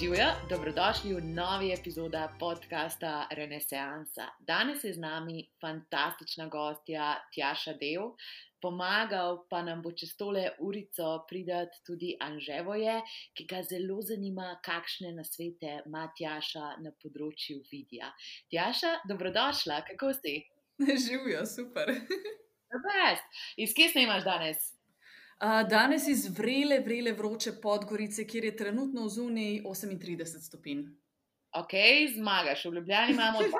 Živijo, dobrodošli v novi epizodi podcasta Renesansa. Danes je z nami fantastična gostja Tjaša Dev, pomagal pa nam bo čez tole urico pridati tudi Anževoje, ki ga zelo zanima, kakšne nasvete ima Tjaša na področju videa. Tjaša, dobrodošla, kako si? Živijo, super. Iz kje snimaš danes? Danes iz vrele, vrele vroče Podgorice, kjer je trenutno v zuniji 38 stopinj. Ok, zmagaš. V Ljubljani imamo 32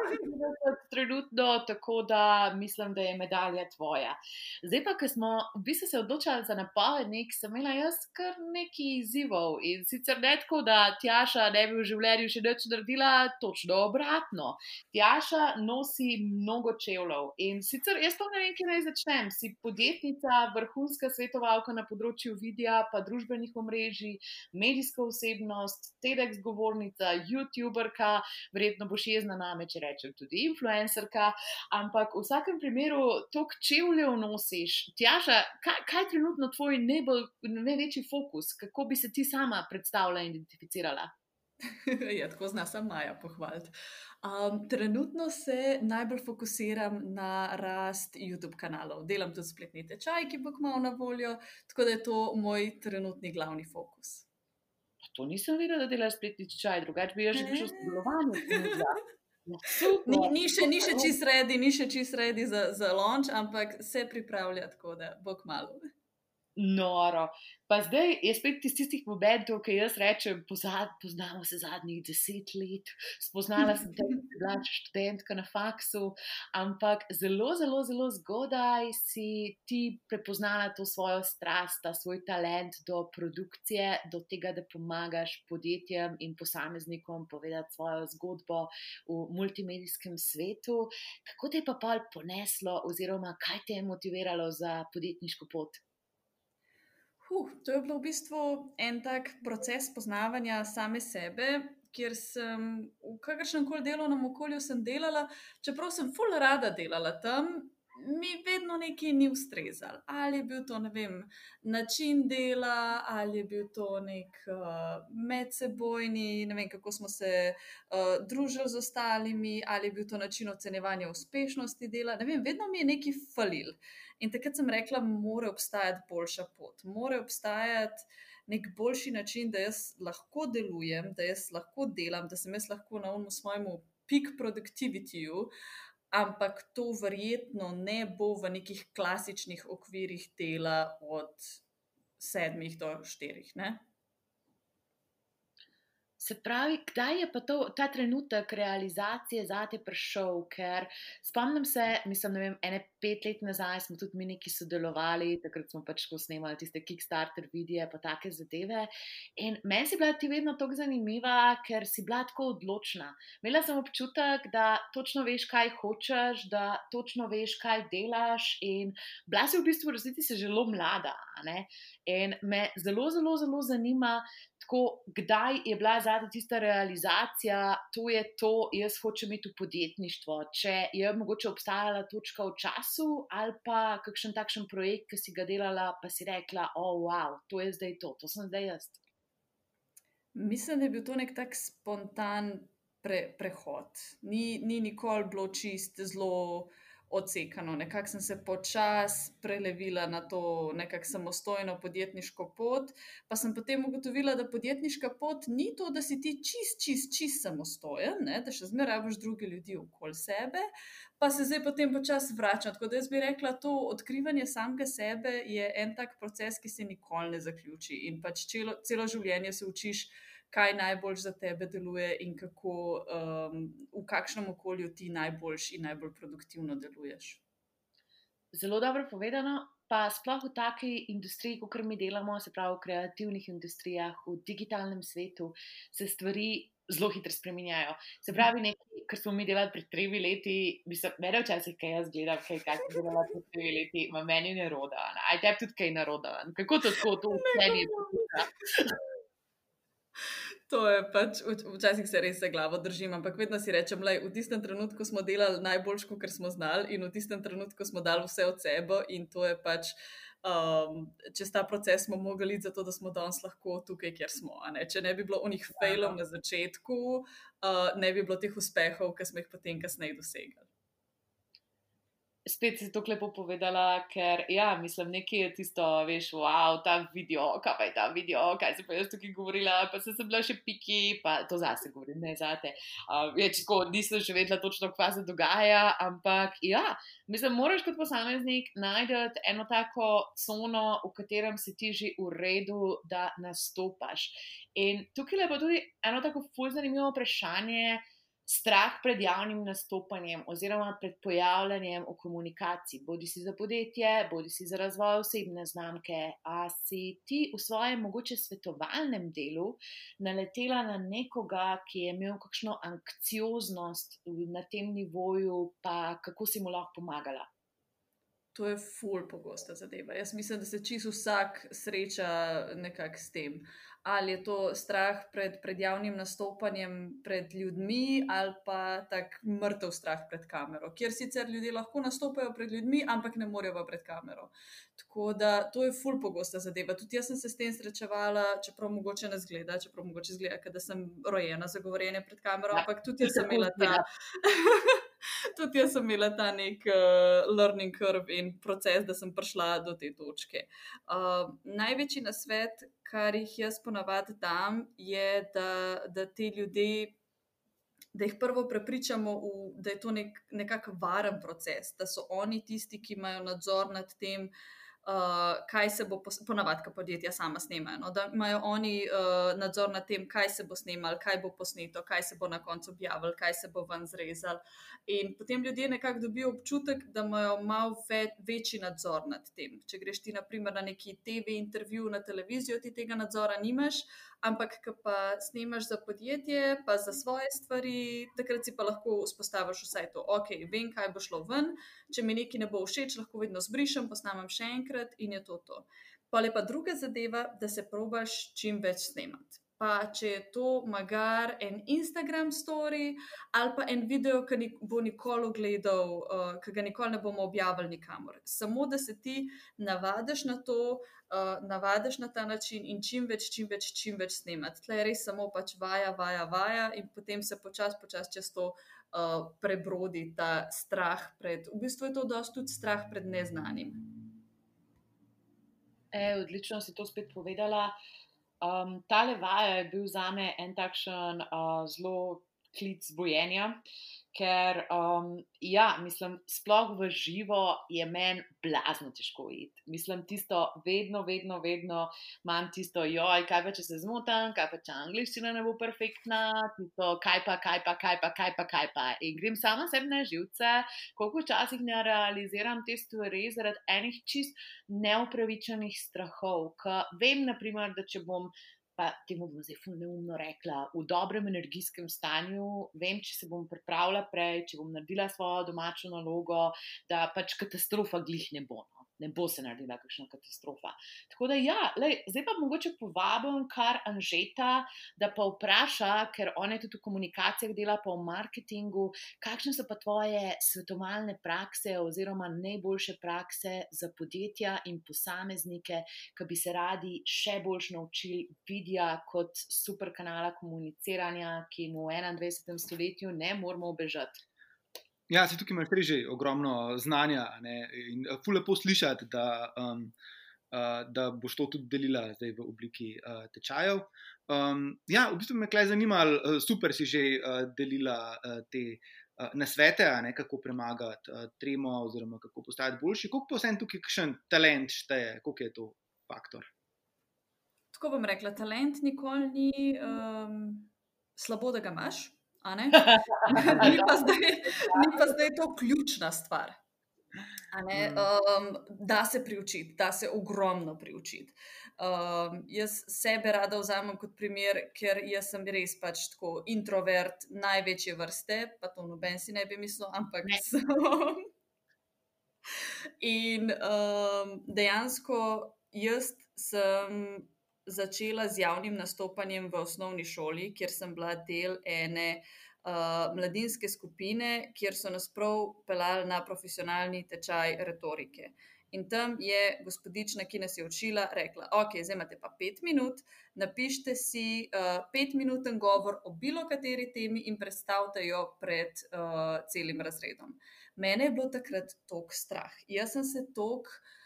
trenutno, tako da mislim, da je medalja tvoja. Zdaj pa, ko smo v bistvu se odločili za napovednik, sem imela jaz kar nekaj izzivov. In sicer ne tako, da Tjaša ne bi v življenju še več naredila, točno obratno. Tjaša nosi mnogo čevljev. In sicer jaz pa ne vem, kje naj začnem. Si podjetnica, vrhunska svetovalka na področju videa, pa družbenih omrežij, medijska osebnost, TEDx govornica, YouTuber youtuberka, verjetno boš jezna name, če rečem tudi influencerka, ampak v vsakem primeru to čevljev nosiš. Tjaša, kaj, kaj je trenutno tvoj najbolj, največji fokus, kako bi se ti sama predstavljala in identificirala? ja, tako zna sem Maja pohvaliti. Um, trenutno se najbolj fokusiram na rast YouTube kanalov. Delam tudi spletni tečaj, ki bo kmalo na voljo, tako da je to moj trenutni glavni fokus to nisem videl, da delaš spletni čaj, drugače bi že prišel sodelovanje. Ja, ni, ni še, še čist redi, ni še čist redi za, za launch, ampak se pripravlja tako, da bo kmalo noro. Pa zdaj je spet iz tistih momentov, ki jaz rečem, pozad, poznamo se zadnjih deset let, spoznala sem te, da si bila študentka na faksu, ampak zelo, zelo, zelo zgodaj si ti prepoznala to svojo strast, ta svoj talent do produkcije, do tega, da pomagaš podjetjem in posameznikom povedati svojo zgodbo v multimedijskem svetu. Kako te je pa pol poneslo, oziroma kaj te je motiviralo za podjetniško pot? Huh, to je bil v bistvu en tak proces poznavanja same sebe, kjer sem v kakršnem koli delovnem okolju delala, čeprav sem full rada delala tam, mi vedno nekaj ni ustrezalo. Ali je bil to vem, način dela, ali je bil to nek uh, medsebojni, ne vem, kako smo se uh, družili z ostalimi, ali je bil to način ocenjevanja uspešnosti dela. Vem, vedno mi je nekaj falil. In takrat sem rekla, mora obstajati boljša pot, mora obstajati. Nek boljši način, da jaz lahko delujem, da jaz lahko delam, da sem jaz lahko na umu svojemu peak productivityju, ampak to verjetno ne bo v nekih klasičnih okvirih dela od sedmih do štirih. Se pravi, kdaj je pa to, ta trenutek realizacije za te prišel? Ker spomnim se, mislim, ne vem, ene pet let nazaj smo tudi mi neki sodelovali, takrat smo pač ko snemali tiste Kickstarter videe, pa take zadeve. In meni si bila ti vedno tako zanimiva, ker si bila tako odločna. Imela sem občutek, da točno veš, kaj hočeš, da točno veš, kaj delaš. In bila si v bistvu v resnici zelo mlada. In me zelo, zelo, zelo zanima. Tako, kdaj je bila zadnja tista realizacija, to je to, jaz hočem imeti v podjetništvo. Če je mogoče obstajala točka v času ali pa kakšen takšen projekt, ki si ga delala, pa si rekla, o, oh, wow, to je zdaj to, to sem zdaj jaz. Mislim, da je bil to nek tak spontan pre, prehod. Ni, ni nikoli bilo čist zelo odsekano. Nekako sem se počasi prelevila na to nekako samostojno podjetniško pot, pa sem potem ugotovila, da podjetniška pot ni to, da si ti čist, čist, čist samostojen, ne? da še zmeraj rabiš druge ljudi okoli sebe, pa se zdaj potem počasi vračam. Tako da jaz bi rekla, to odkrivanje samega sebe je en tak proces, ki se nikoli ne zaključi in pač celo, celo življenje se učiš kaj najbolj za tebe deluje in kako, um, v kakšnem okolju ti najboljš in najbolj produktivno deluješ. Zelo dobro povedano. Pa sploh v taki industriji, kot mi delamo, se pravi v kreativnih industrijah, v digitalnem svetu, se stvari zelo hitro spremenjajo. Se pravi, nekaj, kar smo mi delali pred tremi leti, bi se meni včasih, kaj jaz gledam, kaj kaj sem delala pred tremi leti, ima meni neroda. Aj tebi tudi kaj naroda. Kako to tako, to vse ni. To je pač, včasih se res za glavo držim, ampak vedno si rečem, da v tistem trenutku smo delali najboljš, kar smo znali, in v tistem trenutku smo dali vse od sebe, in to je pač um, čez ta proces smo mogli, zato da smo danes lahko tukaj, kjer smo. Ne? Če ne bi bilo unih failov na začetku, uh, ne bi bilo teh uspehov, ki smo jih potem kasneje dosegli spet si to lepo povedala, ker ja, mislim, nekaj je tisto, veš, wow, ta video, kaj pa je ta video, kaj se pa jaz tukaj govorila, pa se sem bila še piki, pa to zase govorim, ne zate. Uh, je, tako, nisem še vedela točno, kaj se dogaja, ampak ja, mislim, moraš kot posameznik najti eno tako cono, v katerem si ti že v redu, da nastopaš. In tukaj je pa tudi eno tako fulj zanimivo vprašanje strah pred javnim nastopanjem oziroma pred pojavljanjem v komunikaciji, bodi si za podjetje, bodi si za razvoj osebne znamke. A si ti v svojem mogoče svetovalnem delu naletela na nekoga, ki je imel kakšno anksioznost na tem nivoju, pa kako si mu lahko pomagala? To je ful pogosta zadeva. Jaz mislim, da se čisto vsak sreča nekako s tem ali je to strah pred, pred javnim nastopanjem, pred ljudmi, ali pa tak mrtev strah pred kamero, kjer sicer ljudje lahko nastopajo pred ljudmi, ampak ne morejo pred kamero. Tako da to je ful pogosta zadeva. Tudi jaz sem se s tem srečevala, čeprav mogoče ne zgleda, čeprav mogoče zgleda, da sem rojena za govorjenje pred kamero, ja, ampak tudi jaz sem imela ta. tudi jaz sem imela ta nek uh, learning curve in proces, da sem prišla do te točke. Uh, največji nasvet, kar jih jaz ponavadi dam, je, da, da te ljudi, da jih prvo prepričamo, v, da je to nek, nekako varen proces, da so oni tisti, ki imajo nadzor nad tem, uh, kaj se bo ponavadi, ko podjetja sama snemajo. No? Da imajo oni uh, nadzor nad tem, kaj se bo snimalo, kaj bo posneto, kaj se bo na koncu objavilo, kaj se bo ven zrezal. In potem ljudje nekako dobijo občutek, da imajo malo ve večji nadzor nad tem. Če greš ti, naprimer, na neki TV intervju na televizijo, ti tega nadzora nimaš, ampak ko pa snimaš za podjetje, pa za svoje stvari, takrat si pa lahko vzpostaviš vsaj to, ok, vem, kaj bo šlo ven, če mi nekaj ne bo všeč, lahko vedno zbrišem, posnamem še enkrat in je to to. Pa lepa druga zadeva, da se probaš čim več snemati pa če je to magar en Instagram story ali pa en video, ki ni, bo nikoli gledal, uh, ki ga nikoli ne bomo objavili nikamor. Samo da se ti navadiš na to, uh, navadiš na ta način in čim več, čim več, čim več snemati. Tle je res samo pač vaja, vaja, vaja in potem se počasi, počasi čez to. Uh, prebrodi ta strah pred, v bistvu je to dosti tudi strah pred neznanim. E, odlično si to spet povedala. Uh, Um, ta levaja je bil za me en takšen uh, zelo klic bojenja, ker, um, ja, mislim, sploh v živo je meni blazno težko iti. Mislim, tisto vedno, vedno, vedno imam tisto, joj, kaj pa če se zmotam, kaj pa če angliščina ne bo perfektna, tisto, kaj pa, kaj pa, kaj pa, kaj pa, kaj pa. In grem sama sebi na živce, koliko včasih ne realiziram te stvari zaradi enih čist neupravičenih strahov. Vem, naprimer, da če bom pa temu bom zdaj neumno rekla, v dobrem energijskem stanju, vem, če se bom pripravila prej, če bom naredila svojo domačo nalogo, da pač katastrofa glih ne bo. Ne bo se naredila kakšna katastrofa. Tako da, ja, lej, zdaj pa mogoče povabim kar Anžeta, da pa vpraša, ker on je tudi v komunikacijah dela, pa v marketingu, kakšne so pa tvoje svetovalne prakse oziroma najboljše prakse za podjetja in posameznike, ki bi se radi še bolj naučili videa kot super kanala komuniciranja, ki mu v 21. stoletju ne moramo obežati. Ja, si tukaj imaš že ogromno znanja ne? in uh, lepo slišati, da, um, uh, da boš to tudi delila zdaj v obliki uh, tečajev. Um, ja, v bistvu me je zanimalo, super si že uh, delila uh, te uh, nasvete, ne? kako premagati uh, tremo, oziroma kako postati boljši. Kako pa vsem tukaj kakšen talent šteje, koliko je to faktor? Tako bom rekla, talent nikoli ni um, slabo, da ga imaš. ni, pa zdaj, ni pa zdaj to ključna stvar. Um, da se priučiti, da se ogromno priučiti. Um, jaz sebe rada vzamem kot primer, ker sem res pač tako introvert, največje vrste, pa to noben si ne bi mislil, ampak ne. sem. In um, dejansko jaz sem začela z javnim nastopanjem v osnovni šoli, kjer sem bila del ene uh, mladinske skupine, kjer so nas prav pelali na profesionalni tečaj retorike. In tam je gospodična, ki nas je učila, rekla: Ok, zdaj imate pa pet minut, napišite si uh, petminuten govor o bilo kateri temi in predstavite jo pred uh, celim razredom. Mene je bilo takrat tok strah. Jaz sem se tok. Uh,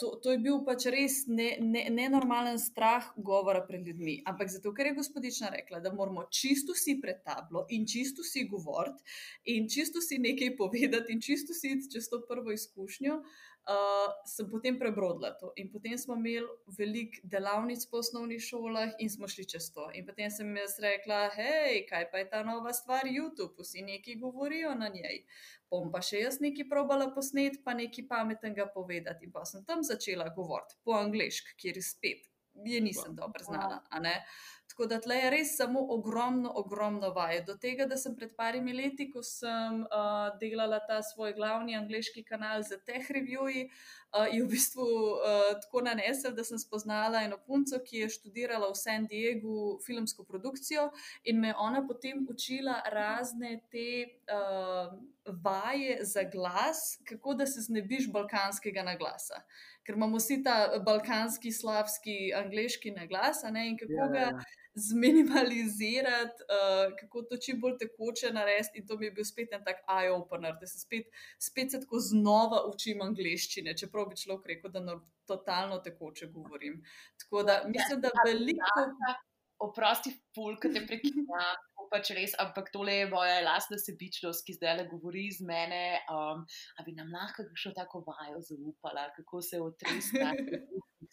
to, to je bil pač res nenormalen ne, ne strah govora pred ljudmi. Ampak zato, ker je gospodična rekla, da moramo čisto si pred tablo in čisto si govoriti in čisto si nekaj povedati in čisto si čez to prvo izkušnjo, uh, sem potem prebrodila to. In potem smo imeli veliko delavnic po osnovnih šolah in smo šli čez to. In potem sem jaz rekla, hej, kaj pa je ta nova stvar, YouTube, vsi neki govorijo na njej. Bom pa še jaz nekaj probala posnet, pa nekaj pametnega povedati. In pa sem tam začela govoriti po angliški, kjer spet je nisem dobro znala. Tako da tle je res samo ogromno, ogromno vaje. Do tega, da sem pred parimi leti, ko sem uh, delala ta svoj glavni angliški kanal za teh reviewji, uh, je v bistvu uh, tako nanesel, da sem spoznala eno punco, ki je študirala v San Diegu filmsko produkcijo in me ona potem učila razne te. Uh, Vaje za glas, kako da se znebiš balkanskega naglasa. Ker imamo vsi ta balkanski, slavski, angliški naglas, in kako ja, ga ja. ja zminimalizirati, uh, kako to čim bolj tekoče narediti. In to mi je bil spet en tak eye-opener, da se spet, spet se tako znova učim angliščine, čeprav bi človek rekel, da no, totalno tekoče govorim. Tako da mislim, da veliko. Oprosti, fulk te prekina, pač res, ampak tole je moja lastna sebičnost, ki zdaj le govori iz mene. Um, a bi nam lahko še tako vajo zaupala, kako se otresati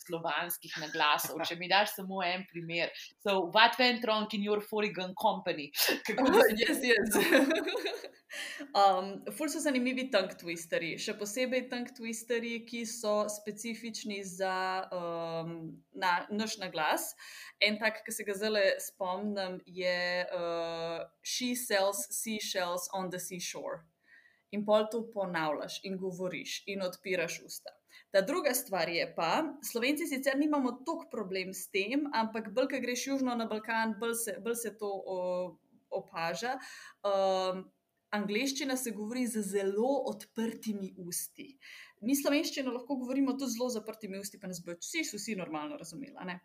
slovanskih naglasov. Če mi daš samo en primer. So, what went wrong in your foreign company? Kako se jaz jaz? Um, ful so zanimivi tank twisteri, še posebej tank twisteri, ki so specifični za um, na, naš naglas. En tak, ki se ga zelo spomnim, je uh, She sells seashells on the seashore. In pol to ponavljaš in govoriš in odpiraš usta. Ta druga stvar je pa, Slovenci sicer nimamo toliko problem s tem, ampak bolj, ko greš južno na Balkan, bolj se, bolj se to o, opaža. Um, angliščina se govori z zelo odprtimi usti. Mi slovenščino lahko govorimo tudi zelo zaprtimi usti, pa nas bo vsi, vsi normalno razumeli.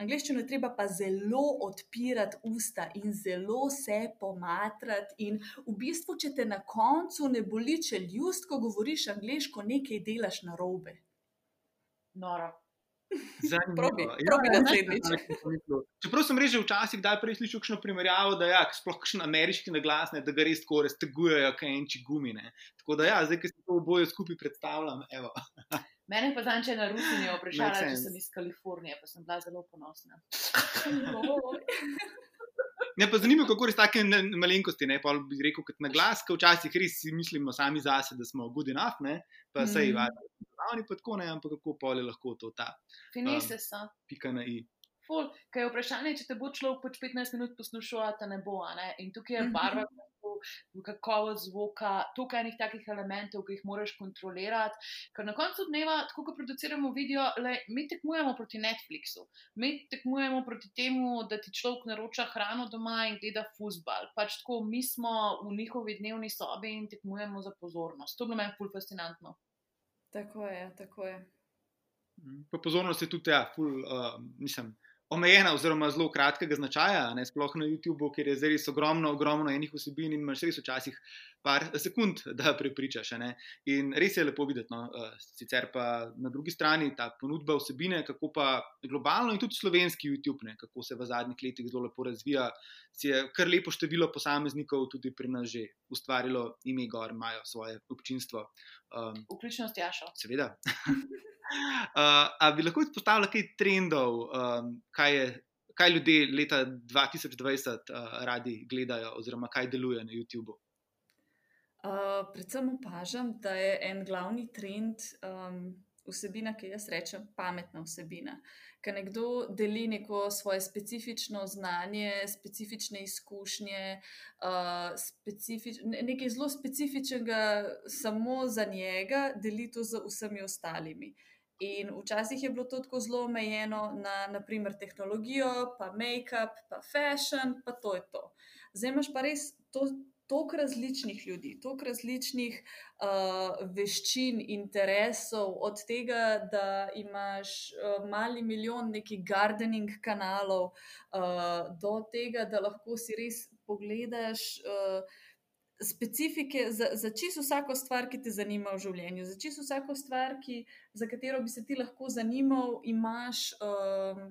Angliščino je treba pa zelo odpirati usta in zelo se pomatrati. In v bistvu, če te na koncu ne boli, če ljudsko govoriš angliško, nekaj delaš na robe noro. Ja, Čeprav sem rekel včasih, da je prej slišal kakšno primerjavo, da ja, sploh kakšen ameriški naglas, ne, da ga res tako raztegujejo, kaj enči gumine. Tako da ja, zdaj, ki se to oboje skupaj predstavljam. Mene pa zanče na Rusini vprašala, če sem iz Kalifornije, pa sem bila zelo ponosna. Me pa zanima, kako res take malenkosti, ne pa bi rekel, kot na glas, ki včasih res mislimo sami zase, da smo good enough, ne? Pa mm. sej vadi. Oni pa tako ne, ampak kako pol je lahko to ta. Finese um, so. Pika na i. Ful, kaj je vprašanje, če te bo človek pač 15 minut poslušal, ta ne bo, ne? In tukaj je barva. Mm -hmm kakovost zvoka, tukaj enih takih elementov, ki jih moraš kontrolirati. Ker na koncu dneva, tako kot produciramo video, le, mi tekmujemo proti Netflixu, mi tekmujemo proti temu, da ti človek naroča hrano doma in gleda fusbal. Pač tako, mi smo v njihovi dnevni sobi in tekmujemo za pozornost. To je bilo meni ful fascinantno. Tako je, tako je. Pa pozornost je tudi, ja, ful, uh, mislim omejena, oziroma zelo kratkega značaja, ne sploh na YouTubu, ker je zdaj res ogromno, ogromno enih vsebin in imaš res včasih par sekund, da prepričaš. Ne? In res je lepo videti. No? Eh, sicer pa na drugi strani ta ponudba vsebine, kako pa globalno in tudi slovenski YouTube, ne? kako se v zadnjih letih zelo lepo razvija, si je kar lepo število posameznikov tudi pri nas že ustvarilo ime, gor imajo svoje občinstvo. Um, Vključno s Jašo. Seveda. Uh, a bi lahko izpostavili kaj trendov, um, kaj, je, kaj ljudje leta 2020 uh, radi gledajo, oziroma kaj deluje na YouTubu? Uh, predvsem opažam, da je en glavni trend um, vsebina, ki jaz rečem, pametna vsebina. Ker nekdo deli neko svoje specifično znanje, specifične izkušnje, uh, specifič, nekaj zelo specifičnega samo za njega, deli to z vsemi ostalimi. In včasih je bilo to tako zelo omejeno na naprimer tehnologijo, pa make-up, pa fashion, pa to je to. Zdaj imaš pa res to toliko različnih ljudi, toliko različnih uh, veščin, interesov, od tega, da imaš uh, mali milijon nekih gardening kanalov, uh, do tega, da lahko si res pogledaš. Uh, Specifike za, za čisto vsako stvar, ki te zanima v življenju, za čisto vsako stvar, ki, za katero bi se ti lahko zanimal, imaš um,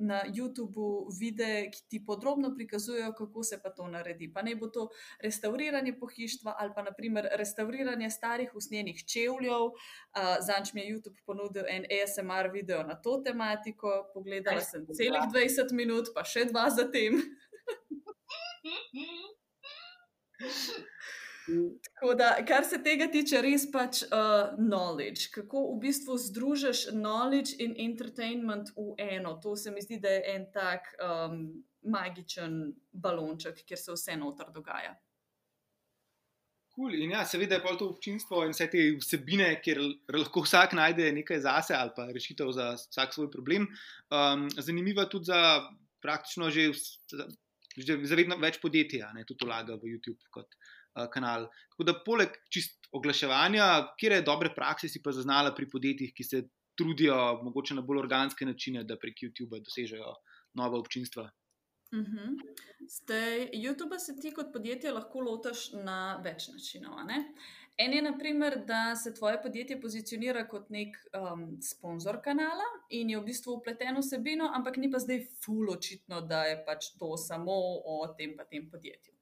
na YouTubu videe, ki ti podrobno prikazujejo, kako se pa to naredi. Pa ne bo to restauriranje pohištva ali pa naprimer restauriranje starih usnjenih čevljev. Uh, Zanč mi je YouTube ponudil en ASMR video na to tematiko, pogledala sem celih 20 minut, pa še dva za tem. Tako da, kar se tega tiče, res pač uh, knowledge, kako v bistvu združiš knowledge in entertainment v eno. To se mi zdi, da je en tak um, magičen balonček, kjer se vse noter dogaja. Cool. In ja, seveda je pa to občinstvo in vse te vsebine, kjer lahko vsak najde nekaj zase ali pa rešitev za vsak svoj problem. Um, zanimiva tudi za praktično že, že za vedno več podjetij, ne tudi vlaga v YouTube. Kot, Eh, kanal. Tako da, poleg čist oglaševanja, kje je dobre prakse, si pa zaznala pri podjetjih, ki se trudijo mogoče na bolj organske načine, da prek YouTube dosežejo nove občinstva. Uh mhm. -huh. Zdaj, YouTube se ti kot podjetje lahko lotiš na več načinov. En je, naprimer, da se tvoje podjetje pozicionira kot nek um, sponzor kanala in je v bistvu upleteno vsebino, ampak ni pa zdaj ful očitno, da je pač to samo o tem pa tem podjetju.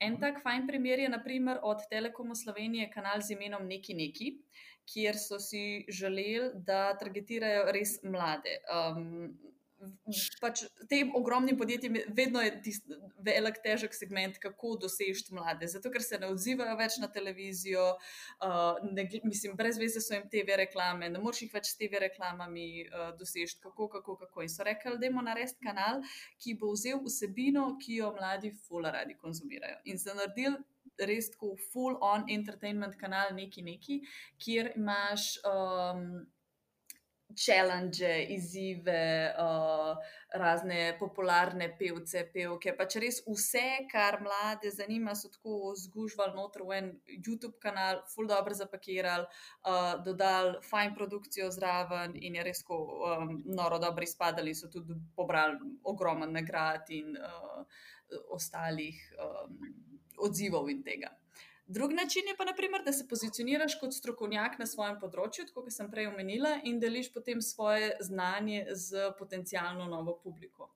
En tak fajn primer je naprimer od Telekoma Slovenije kanal z imenom Neki Neki, kjer so si želeli, da targetirajo res mlade. Um, pač tem ogromnim podjetjem vedno je tisti velik, težek segment, kako dosežeti mlade. Zato, ker se ne odzivajo več na televizijo, uh, ne, mislim, brez veze so jim TV reklame, ne moreš jih več s TV reklamami uh, dosežeti, kako, kako, kako. In so rekli, da imamo narediti kanal, ki bo vzel vsebino, ki jo mladi fula radi konzumirajo. In so naredili. Res tako full-on entertainment kanal, neki neki, kjer imaš um, challenge, izzive, uh, razne popularne pevce, pevke. Pač res vse, kar mlade zanima, so tako zgužvali noter v en YouTube kanal, full dobro zapakirali, uh, dodali fajn produkcijo zraven in je res ko um, noro dobro izpadali, so tudi pobrali ogromen nagrad in uh, ostalih um, odzivov in tega. Drugi način je pa, naprimer, da se pozicioniraš kot strokovnjak na svojem področju, kot sem prej omenila, in deliš potem svoje znanje z potencijalno novo publiko.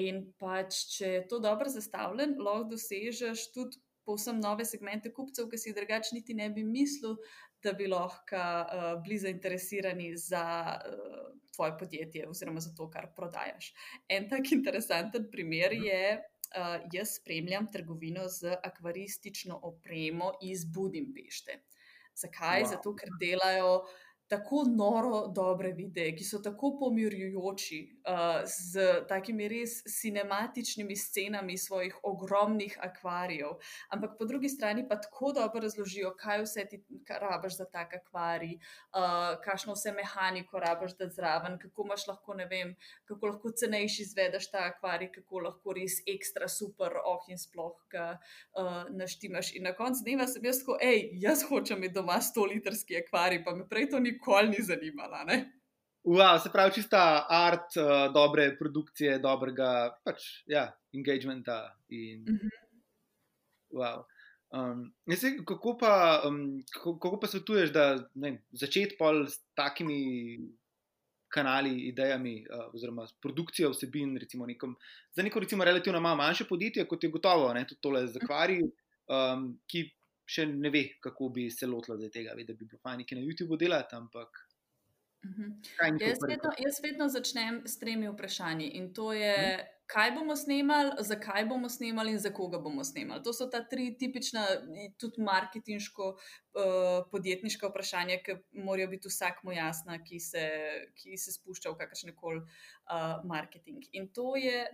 In pač, če je to dobro zastavljen, lahko dosežeš tudi povsem nove segmente kupcev, ki si drugače niti ne bi mislil, da bi lahko uh, bili zainteresirani za uh, tvoje podjetje oziroma za to, kar prodajaš. En tak interesanten primer mhm. je uh, jaz spremljam trgovino z akvaristično opremo iz Budimpešte. Zakaj? Wow. Zato, ker delajo tako noro dobre videe, ki so tako pomirjujoči, uh, z takimi res cinematičnimi scenami svojih ogromnih akvarijev. Ampak po drugi strani pa tako dobro razložijo, kaj vse ti rabiš za tak akvarij, uh, kakšno vse mehaniko rabiš da zraven, kako imaš lahko, ne vem, kako lahko cenejši izvedeš ta akvarij, kako lahko res ekstra super, oh in sploh ga uh, naštimaš. In na koncu dneva sem jaz tako, hej, jaz hočem imeti doma 100 litrski akvarij, pa me prej to nikoli nikoli ni zanimala. Ne? Wow, se pravi, čista art, uh, dobre produkcije, dobrega pač, ja, engagementa. In, mm -hmm. wow. um, se, kako, pa, um, kako, kako pa svetuješ, da začeti s takimi kanali, idejami, uh, oziroma produkcijo vsebin recimo nekom, za neko recimo, relativno malo manjše podjetje, kot je gotovo, ne, tudi tole zakvari, um, ki še ne ve, kako bi se lotila tega. Ve, da bi bilo fajn nekaj na YouTubu delati, ampak. Uh -huh. jaz, vedno, jaz vedno začnem s tremi vprašanji. In to je, uh -huh. kaj bomo snemali, zakaj bomo snemali in za koga bomo snemali. To so ta tri tipična, tudi marketinško, uh, podjetniška vprašanja, ki morajo biti vsakmu jasna, ki se, ki se spušča v kakršne koli uh, marketing. In to je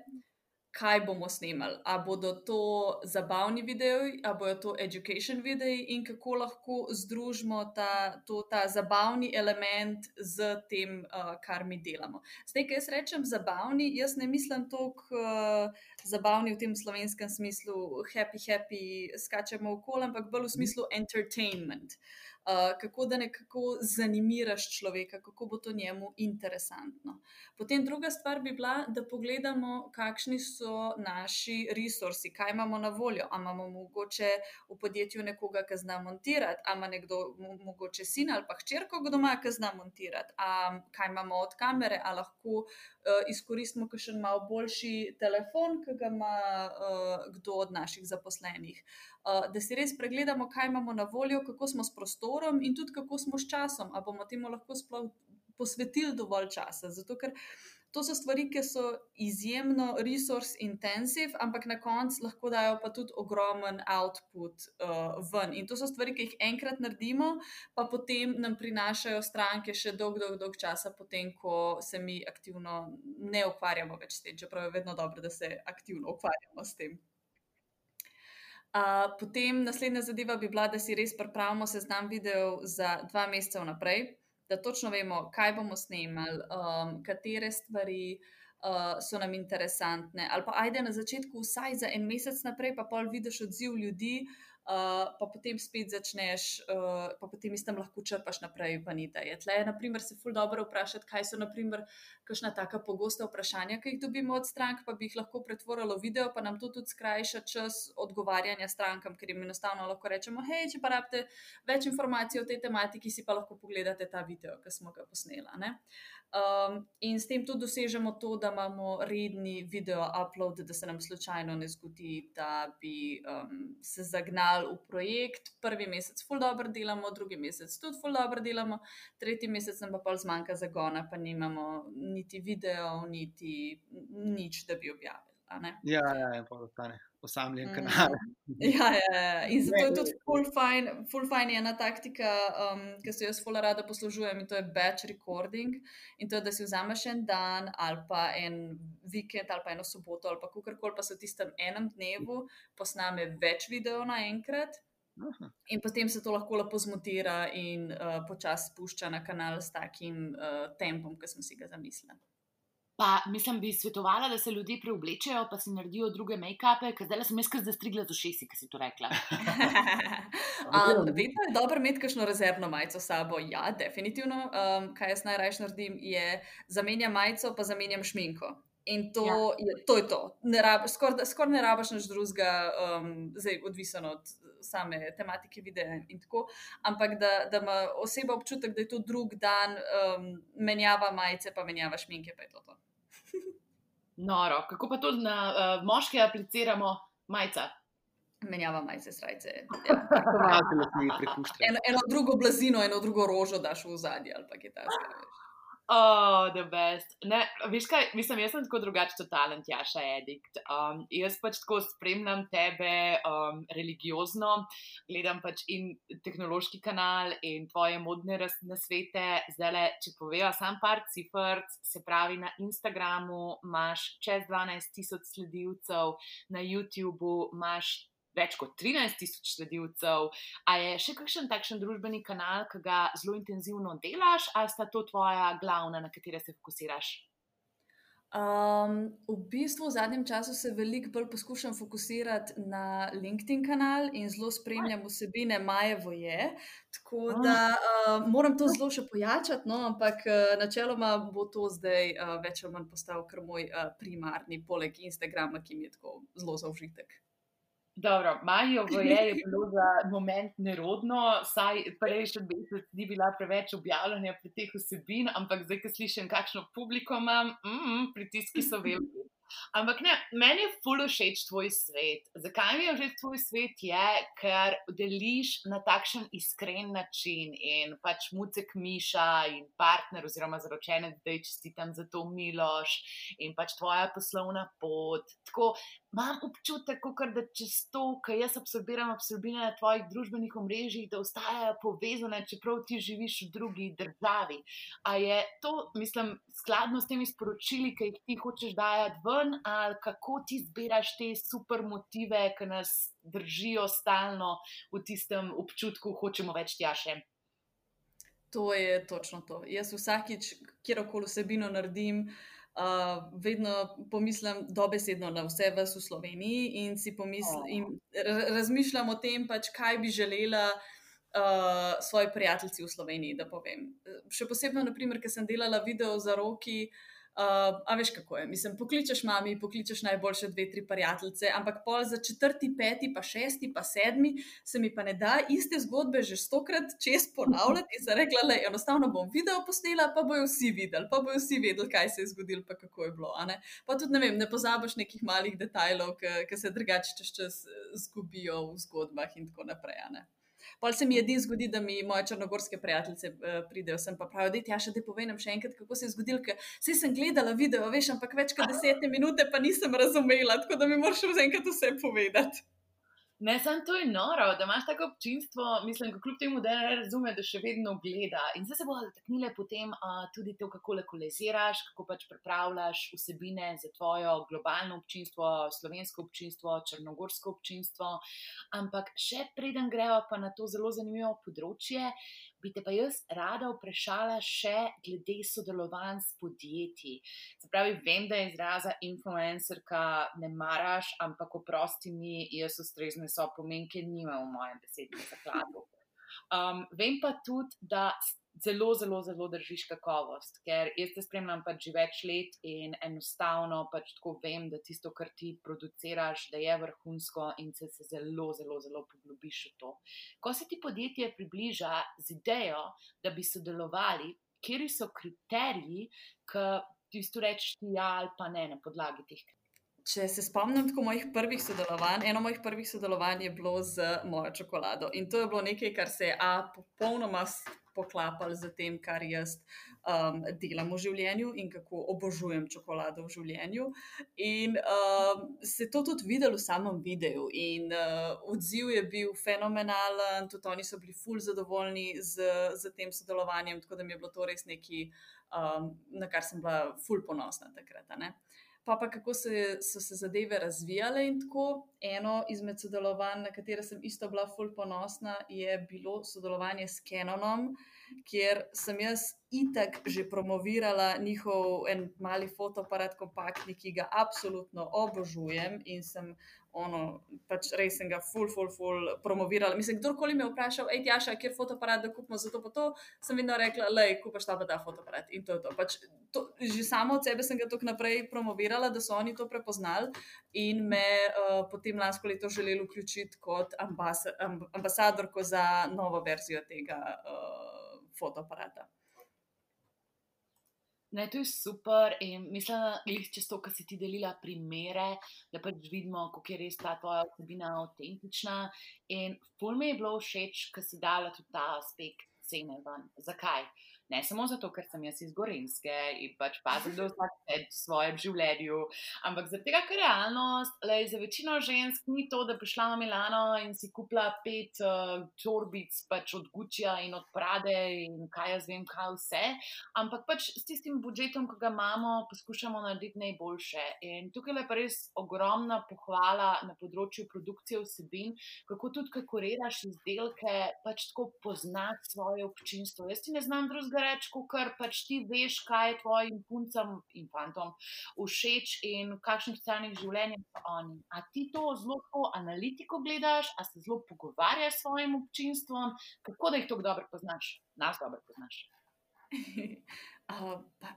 kaj bomo snemali. A bodo to zabavni videi, a bodo to education videi, in kako lahko združimo ta, to, ta zabavni element z tem, uh, kar mi delamo. Zdaj, ki jaz rečem zabavni, jaz ne mislim toliko uh, zabavni v tem slovenskem smislu, happy, happy, skačemo okoli, ampak bolj v smislu entertainment. Uh, uh, kako da nekako zanimiraš človeka, kako bo to njemu interesantno. Potem druga stvar bi bila, da pogledamo, kakšni so naši resursi, kaj imamo na voljo. Ali imamo mogoče v podjetju nekoga, ki zna montirati, ali ima nekdo, mogoče sin ali pa hčerko doma, ki zna montirati, ali kaj imamo od kamere, ali lahko izkoristimo še malo boljši telefon, ki ga ima uh, kdo od naših zaposlenih. Uh, da si res pregledamo, kaj imamo na voljo, kako smo s prostorom in tudi kako smo s časom, ali bomo temu lahko sploh posvetili dovolj časa. Zato, ker to so stvari, ki so izjemno resource intensive, ampak na koncu lahko dajo pa tudi ogromen output uh, ven. In to so stvari, ki jih enkrat naredimo, pa potem nam prinašajo stranke še dolg, dolg, dolg časa, potem, ko se mi aktivno ne ukvarjamo več s tem, čeprav je vedno dobro, da se aktivno ukvarjamo s tem potem naslednja zadeva bi bila, da si res pripravimo seznam videov za dva meseca vnaprej, da točno vemo, kaj bomo snemali, um, katere stvari uh, so nam interesantne. Ali pa ajde na začetku, vsaj za en mesec naprej, pa pol vidiš odziv ljudi. Uh, pa potem spet začneš, uh, pa potem iz tam lahko črpaš naprej v ideje. Tle, naprimer, se ful dobro vprašati, kaj so, naprimer, kakšna taka pogosta vprašanja, ki jih dobimo od strank, pa bi jih lahko pretvorilo video, pa nam to tudi skrajša čas odgovarjanja strankam, ker jim enostavno lahko rečemo, hej, če pa rabite več informacij o tej tematiki, si pa lahko pogledate ta video, ki smo ga posnela. Uh, Um, in s tem tudi dosežemo to, da imamo redni video upload, da se nam slučajno ne zgodi, da bi um, se zagnali v projekt. Prvi mesec ful dobro delamo, drugi mesec tudi ful dobro delamo, tretji mesec nam pa pol zmanjka zagona, pa nimamo niti video, niti nič, da bi objavili. Ja, ja, ja, pa ostane osamljen mm. kanal. Ja, ja, ja. in zato je tudi full fine, full fine ena taktika, um, ki se jo jaz full rada poslužujem in to je batch recording. In to je, da si vzameš en dan ali pa en vikend ali pa eno soboto ali pa kakorkoli pa se v tistem enem dnevu posname več videov naenkrat. In potem se to lahko lepo zmontira in uh, počasi spušča na kanal s takim uh, tempom, ki smo si ga zamislili. Pa mislim, bi svetovala, da se ljudje preoblečejo, pa si naredijo druge make-upe, ker zdaj sem jaz kar zastrigla z ušesi, ki si to rekla. um, vedno je dobro imeti kakšno rezervno majico s sabo. Ja, definitivno. Um, kaj jaz najraje naredim, je zamenjam majico, pa zamenjam šminko. In to, ja. je, to je to. Skoraj skor ne rabiš nič drugega, um, zdaj odvisno od same tematike videa in tako. Ampak da, da ima oseba občutek, da je to drug dan, um, menjava majice, pa menjava šminke, pa je to. to. Noro, kako pa to na uh, moške apliciramo majica? Menjava majice, srajce. Ja. Eno, eno drugo blazino, eno drugo rožo daš v zadnji ali pa kaj takega. Oh, the best. Ne, veš kaj, mislim, jaz sem tako drugačen, totalen tjaša edikt. Um, jaz pač tako spremljam tebe um, religiozno, gledam pač in tehnološki kanal in tvoje modne nasvete. Zdaj, le, če povejo sam par cifr, se pravi na Instagramu imaš čez 12 tisoč sledilcev, na YouTubu imaš več kot 13 tisoč sledilcev. A je še kakšen takšen družbeni kanal, ki ga zelo intenzivno delaš, ali sta to tvoja glavna, na katere se fokusiraš? Um, v bistvu v zadnjem času se veliko bolj poskušam fokusirati na LinkedIn kanal in zelo spremljam vsebine Majevo je. Tako da uh, moram to zelo še pojačati, no, ampak uh, načeloma bo to zdaj uh, več ali manj postal kar moj uh, primarni, poleg Instagrama, ki mi je tako zelo zaužitek. Dobro, Majo je, je bilo za moment nerodno, saj prejšnji mesec ni bila preveč objavljena pri teh vsebin, ampak zdaj, ko slišim, kakšno publiko imam, mm, pritiski so veliki. Ampak ne, meni je fully všeč tvoj svet. Zakaj mi je všeč tvoj svet? Je, ker deliš na takšen iskren način in pač mucek Miša in partner oziroma zaročenec, da je čestitam za to Miloš in pač tvoja poslovna pot. Tako imam občutek, kar da čez to, kar jaz absorbiram, absorbine na tvojih družbenih omrežjih, da ostajajo povezane, čeprav ti živiš v drugi državi. A je to, mislim, skladno s temi sporočili, ki jih ti hočeš dajati ven, ali kako ti zbiraš te super motive, ki nas držijo stalno v tistem občutku, hočemo več tjaše. To je točno to. Jaz vsakič, kjerkoli vsebino naredim, uh, vedno pomislim dobesedno na vse vas v Sloveniji in si pomislim, in razmišljam o tem, pač, kaj bi želela. Uh, svoji prijatelji v Sloveniji, da povem. Še posebej, naprimer, ker sem delala video za roki, uh, Uh, a veš, kako je. Mislim, pokličeš mami, pokličeš najboljše dve, tri prijateljice, ampak pol za četrti, peti, pa šesti, pa sedmi, se mi pa ne da iste zgodbe že stokrat čez ponavljati. In sem rekla, da enostavno bom video posnela, pa bojo vsi videli, pa bojo vsi vedeli, kaj se je zgodilo, pa kako je bilo. Pa tudi ne vem, ne pozabiš nekih malih detajlov, ki se drugače čez čas zgubijo v zgodbah in tako naprej. Pol se mi edin zgodi, da mi moje črnogorske prijateljice uh, pridejo sem pa pravijo, da ti ja še te povem še enkrat, kako se je zgodilo, ker sem gledala video, veš, ampak več kot deset minut pa nisem razumela, tako da mi moraš vse enkrat vse povedati. Ne, samo to je noro, da imaš tako občinstvo, mislim, kljub temu, da ne razume, da še vedno gleda. In zdaj se bodo dotaknile potem uh, tudi to, kako lekoleziraš, kako pač pripravljaš vsebine za tvoje globalno občinstvo, slovensko občinstvo, črnogorsko občinstvo. Ampak še preden gremo pa na to zelo zanimivo področje, bi te pa jaz rada vprašala še glede sodelovanj s podjetji. Se pravi, vem, da je izraza influencerka ne maraš, ampak oprosti mi, jaz ustrezne so pomenke, nimam v mojem besednem zakladu. Um, vem pa tudi, da zelo, zelo, zelo držiš kakovost, ker jaz te spremljam pač že več let in enostavno pač tako vem, da tisto, kar ti produciraš, da je vrhunsko in se, se zelo, zelo, zelo poglobiš v to. Ko se ti podjetje približa z idejo, da bi sodelovali, kje so kriteriji, ki ti isto reči, ja ali pa ne na podlagi teh kriterij. Če se spomnim tako mojih prvih sodelovanj, eno mojih prvih sodelovanj je bilo z mojo čokolado. In to je bilo nekaj, kar se je a, popolnoma poklapalo z tem, kar jaz um, delam v življenju in kako obožujem čokolado v življenju. In um, se je to tudi videlo v samem videu. In uh, odziv je bil fenomenalen, tudi oni so bili fully zadovoljni z, z tem sodelovanjem, tako da mi je bilo to res nekaj, um, na kar sem bila fully ponosna takrat pa, pa kako se, so se zadeve razvijale. In tako eno izmed sodelovanj, na katero sem isto bila fulp ponosna, je bilo sodelovanje s Canonom, kjer sem jaz itak že promovirala njihov en mali fotoaparat, kompaktni, ki ga absolutno obožujem in sem ono, pač res sem ga full, full, full promovirala. Mislim, kdorkoli me je vprašal, hej, Tjaša, kje je fotoaparat, da kupimo za to, pa to, sem vedno rekla, lej, kupaš ta pa ta fotoaparat in to je to. Pač to. Že samo od sebe sem ga tako naprej promovirala, da so oni to prepoznali in me uh, potem lansko leto želeli vključiti kot ambas ambasadorko za novo verzijo tega uh, fotoaparata. Ne, to je super in mislim, da je čez to, kar si ti delila primere, da pač vidimo, kako je res ta tvoja osebina avtentična. In ful mi je bilo všeč, ker si dala tudi ta aspekt cene ven. Zakaj? Ne samo zato, ker sem jaz iz Gorenske in pač pazim, da vsak svet v svojem življenju, ampak zato, ker realnost, le za večino žensk ni to, da bi šla na Milano in si kupila pet uh, torbic pač od Gučija in od Prade in kaj jaz vem, kaj vse, ampak pač s tistim budžetom, ki ga imamo, poskušamo narediti najboljše. In tukaj je pa res ogromna pohvala na področju produkcije vsebin, kako tudi, kako reraš izdelke, pač tako poznati svoje občinstvo. Jaz ti ne znam drugega reči, ker pač ti veš, kaj je tvojim puncem in fantom všeč in v kakšnih socialnih življenjih so oni. A ti to zelo analitiko gledaš, a se zelo pogovarjaš s svojim občinstvom, kako da jih tako dobro poznaš, nas dobro poznaš. uh, pa,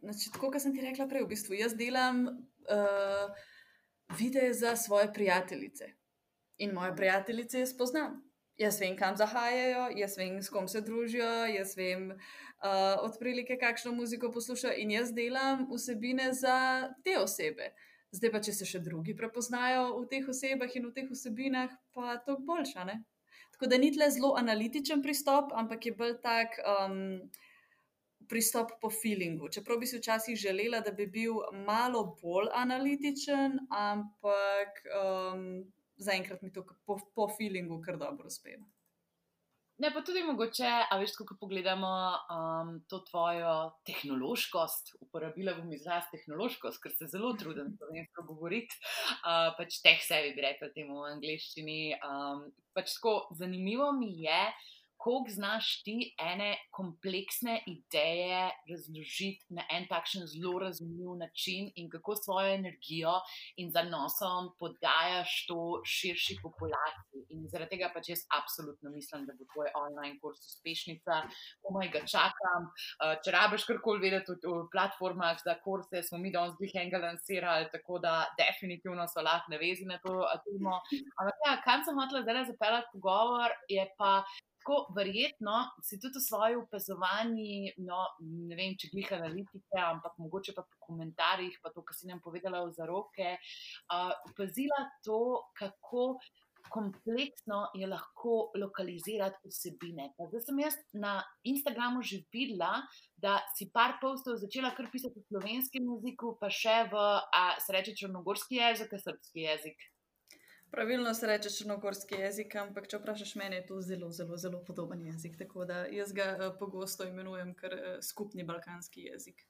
znači, tako, kot sem ti rekla prej, v bistvu jaz delam uh, videe za svoje prijateljice. In moje prijateljice jaz poznam. Jaz vem, kam zahajajo, jaz vem, s kom se družijo, jaz vem, uh, od prilike, kakšno muziko poslušajo, in jaz delam vsebine za te osebe. Zdaj pa, če se še drugi prepoznajo v teh osebah in v teh vsebinah, pa to boljša. Ne? Tako da ni tle zelo analitičen pristop, ampak je bolj tak um, pristop po feelingu. Čeprav bi si včasih želela, da bi bil malo bolj analitičen, ampak um, zaenkrat mi to po, po feelingu kar dobro uspe. Ne, pa tudi mogoče, a veš, kako pogledamo um, to tvojo tehnološkost, uporabila bom izraz tehnološkost, ker se zelo trudim slovensko govoriti, uh, pač teh sebi bi rekla temu v angliščini. Um, pač tako zanimivo mi je, kako znaš ti ene kompleksne ideje razložiti na en takšen zelo razumljiv način, in kako svojo energijo in zanosom podajaš to širši populaciji. In zaradi tega pač jaz absolutno mislim, da bo tvoj online kurs uspešnica, komaj ga čakam. Uh, če rabiš karkoli vedeti o platformah za kurse, smo mi danes jih enega lansirali, tako da definitivno so lahko navezi na to temo. Ampak ja, kam sem hotela zdaj zapeljati pogovor, je pa tako verjetno si tudi v svoji opazovanji, no, ne vem, če glih analitike, ampak mogoče pa po komentarjih, pa to, kar si nam povedala v zaroke, uh, opazila to, kako. Kompleksno je lahko lokalizirati vsebine. Zdaj sem jaz na Instagramu že videla, da si par postov začela kar pisati v slovenskem jeziku, pa še v, a, se reče, črnogorski jezik, a srpski jezik. Pravilno se reče črnogorski jezik, ampak če vprašaš mene, je to zelo, zelo, zelo podoben jezik. Tako da jaz ga uh, pogosto imenujem kar uh, skupni balkanski jezik.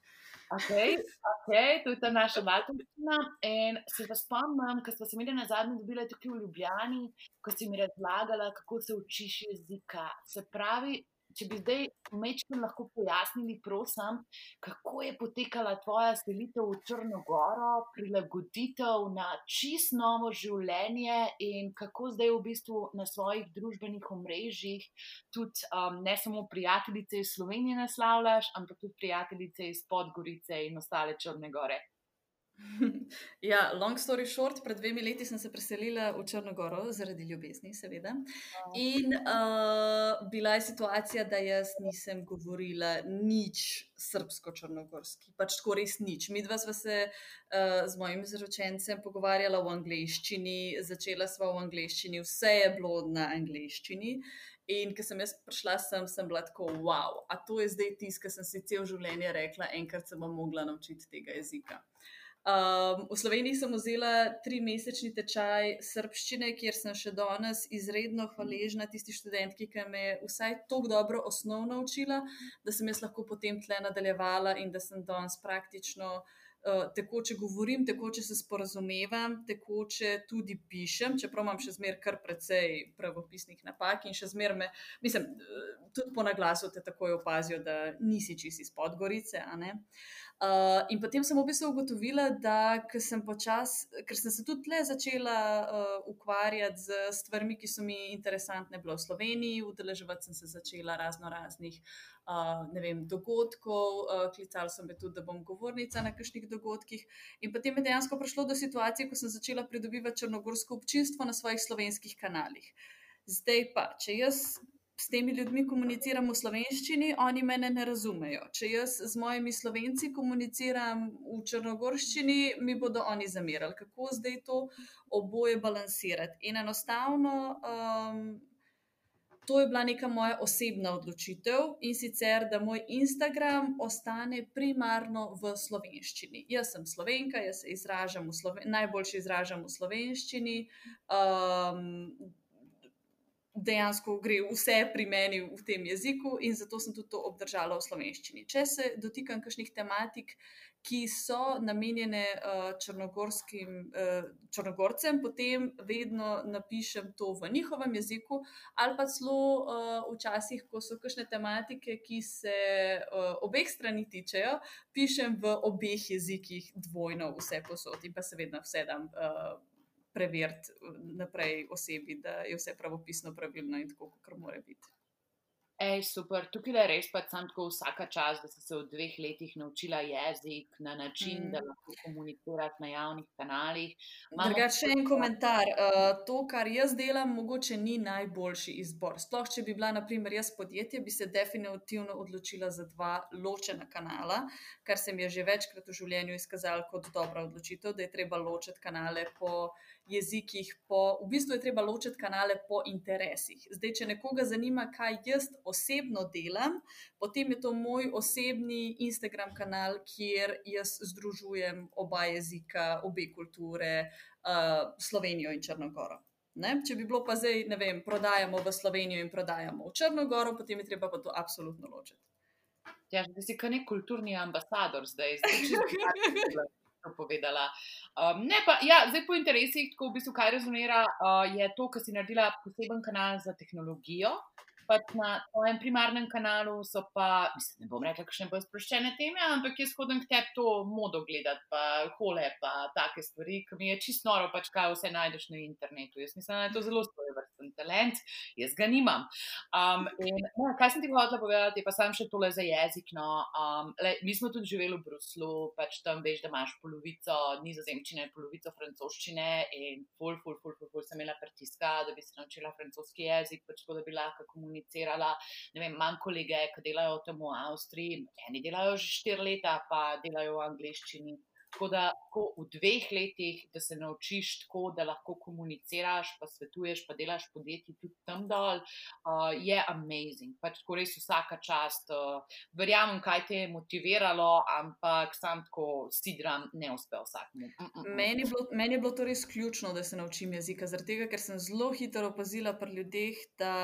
Ok, okay to je ta naša balkanska. In se pa spomnim, ko smo se imeli na zadnje dobile tukaj v Ljubljani, ko si mi razlagala, kako se učiš jezika. Se pravi, če bi zdaj mečkim lahko pojasnili, prosim, kako je potekala tvoja selitev v Črnogoro, prilagoditev na čist novo življenje in kako zdaj v bistvu na svojih družbenih omrežjih tudi um, ne samo prijateljice iz Slovenije naslavljaš, ampak tudi prijateljice iz Podgorice in ostale Črne Gore. Ja, long story short, pred dvemi leti sem se preselila v Črnogoro zaradi ljubezni, seveda. In uh, bila je situacija, da jaz nisem govorila nič srpsko-črnogorski, pač tako res nič. Mi dva sva se uh, z mojim zaročencem pogovarjala v angleščini, začela sva v angleščini, vse je bilo na angleščini. In ko sem jaz prišla sem, sem bila tako, wow, a to je zdaj tisto, kar sem si cel življenje rekla, enkrat se bom mogla naučiti tega jezika. Um, v Sloveniji sem vzela tri mesečni tečaj srpščine, kjer sem še danes izredno hvaležna tisti študentki, ki me je vsaj tako dobro osnovno učila, da sem jaz lahko potem tle nadaljevala in da sem danes praktično uh, tekoče govorim, tekoče se sporazumevam, tekoče tudi pišem, čeprav imam še zmeraj kar precej pravopisnih napak in še zmeraj me, mislim, tudi po naglasu te takoj opazijo, da nisi čisi iz Podgorice. Uh, in potem sem v bistvu ugotovila, da sem počas, ker sem se tudi tle začela uh, ukvarjati z stvarmi, ki so mi interesantne, bilo v Sloveniji, udeleževati sem se začela razno raznih uh, vem, dogodkov, uh, klicala sem tudi, da bom govornica na kakšnih dogodkih. In potem je dejansko prišlo do situacije, ko sem začela pridobivati črnogorsko občinstvo na svojih slovenskih kanalih. Zdaj pa, če jaz s temi ljudmi komuniciram v slovenščini, oni mene ne razumejo. Če jaz z mojimi slovenci komuniciram v črnogorščini, mi bodo oni zamirali. Kako zdaj to oboje balansirati? In enostavno. Um, To je bila neka moja osebna odločitev in sicer, da moj Instagram ostane primarno v slovenščini. Jaz sem slovenka, jaz se izražam v sloven, najboljši izražam v slovenščini. Um, dejansko gre vse pri meni v tem jeziku, in zato sem tudi to obdržala v slovenščini. Če se dotikam kakšnih tematik, ki so namenjene uh, črnogorskim uh, črnogorcem, potem vedno napišem to v njihovem jeziku, ali pa celo uh, včasih, ko so kakšne tematike, ki se obeh strani tičejo, pišem v obeh jezikih dvojno, vse posod in pa seveda vse dam. Uh, preveriti naprej osebi, da je vse pravopisno, pravilno in tako, kot mora biti. Ej, super, tukaj je res pa sem tako vsaka čas, da si se v dveh letih naučila jezik na način, mm. da lahko komuniciraš na javnih kanalih. Drugače, še en komentar. Uh, to, kar jaz delam, mogoče ni najboljši izbor. Sploh, če bi bila, naprimer, jaz podjetje, bi se definitivno odločila za dva ločena kanala, kar se mi je že večkrat v življenju izkazalo kot dobra odločitev, da je treba ločiti kanale po jezikih, po, v bistvu je treba ločiti kanale po interesih. Zdaj, če nekoga zanima, kaj jaz osebno delam, potem je to moj osebni Instagram kanal, kjer jaz združujem oba jezika, obe kulture, uh, Slovenijo in Črnogoro. Ne? Če bi bilo pa zdaj, ne vem, prodajamo v Slovenijo in prodajamo v Črnogoro, potem je treba pa to absolutno ločiti. Ja, da si kot nek kulturni ambasador zdaj, zdaj povedala. Um, ne, pa, ja, zdaj po interesih, tako v bistvu, kaj rezonira, uh, je to, kar si naredila poseben kanal za tehnologijo pač na svojem primarnem kanalu so pa, mislim, ne bom rekla, kakšne bolj sproščene teme, ampak jaz hodim k tebi to modo gledati, pa hole, pa take stvari, ki mi je čisto noro, pač kaj vse najdeš na internetu. Jaz mislim, da je to zelo svojevrsten talent, jaz ga nimam. Um, in, no, kaj sem ti hotela povedati, pa sam še tole za jezik. No, um, le, mi smo tudi živeli v Bruslu, pač tam veš, da imaš polovico nizozemščine, polovico francoščine in ful, ful, ful, ful, ful sem imela pritiska, da bi se naučila francoski jezik, pač tako, da bi lahko komunicirala komunicirala. Imam kolege, ki delajo tam v Avstriji, eni delajo že štiri leta, pa delajo v angleščini. Tako da tako v dveh letih, da se naučiš tako, da lahko komuniciraš, pa svetuješ, pa delaš podjetje tudi tam dol, uh, je amazing. Pač tako res vsaka čast. Uh, verjamem, kaj te je motiviralo, ampak sam tako sidram, ne uspe vsakmu. Mm, mm. Meni, meni je bilo to res ključno, da se naučim jezika, zaradi tega, ker sem zelo hitro opazila pri ljudeh, da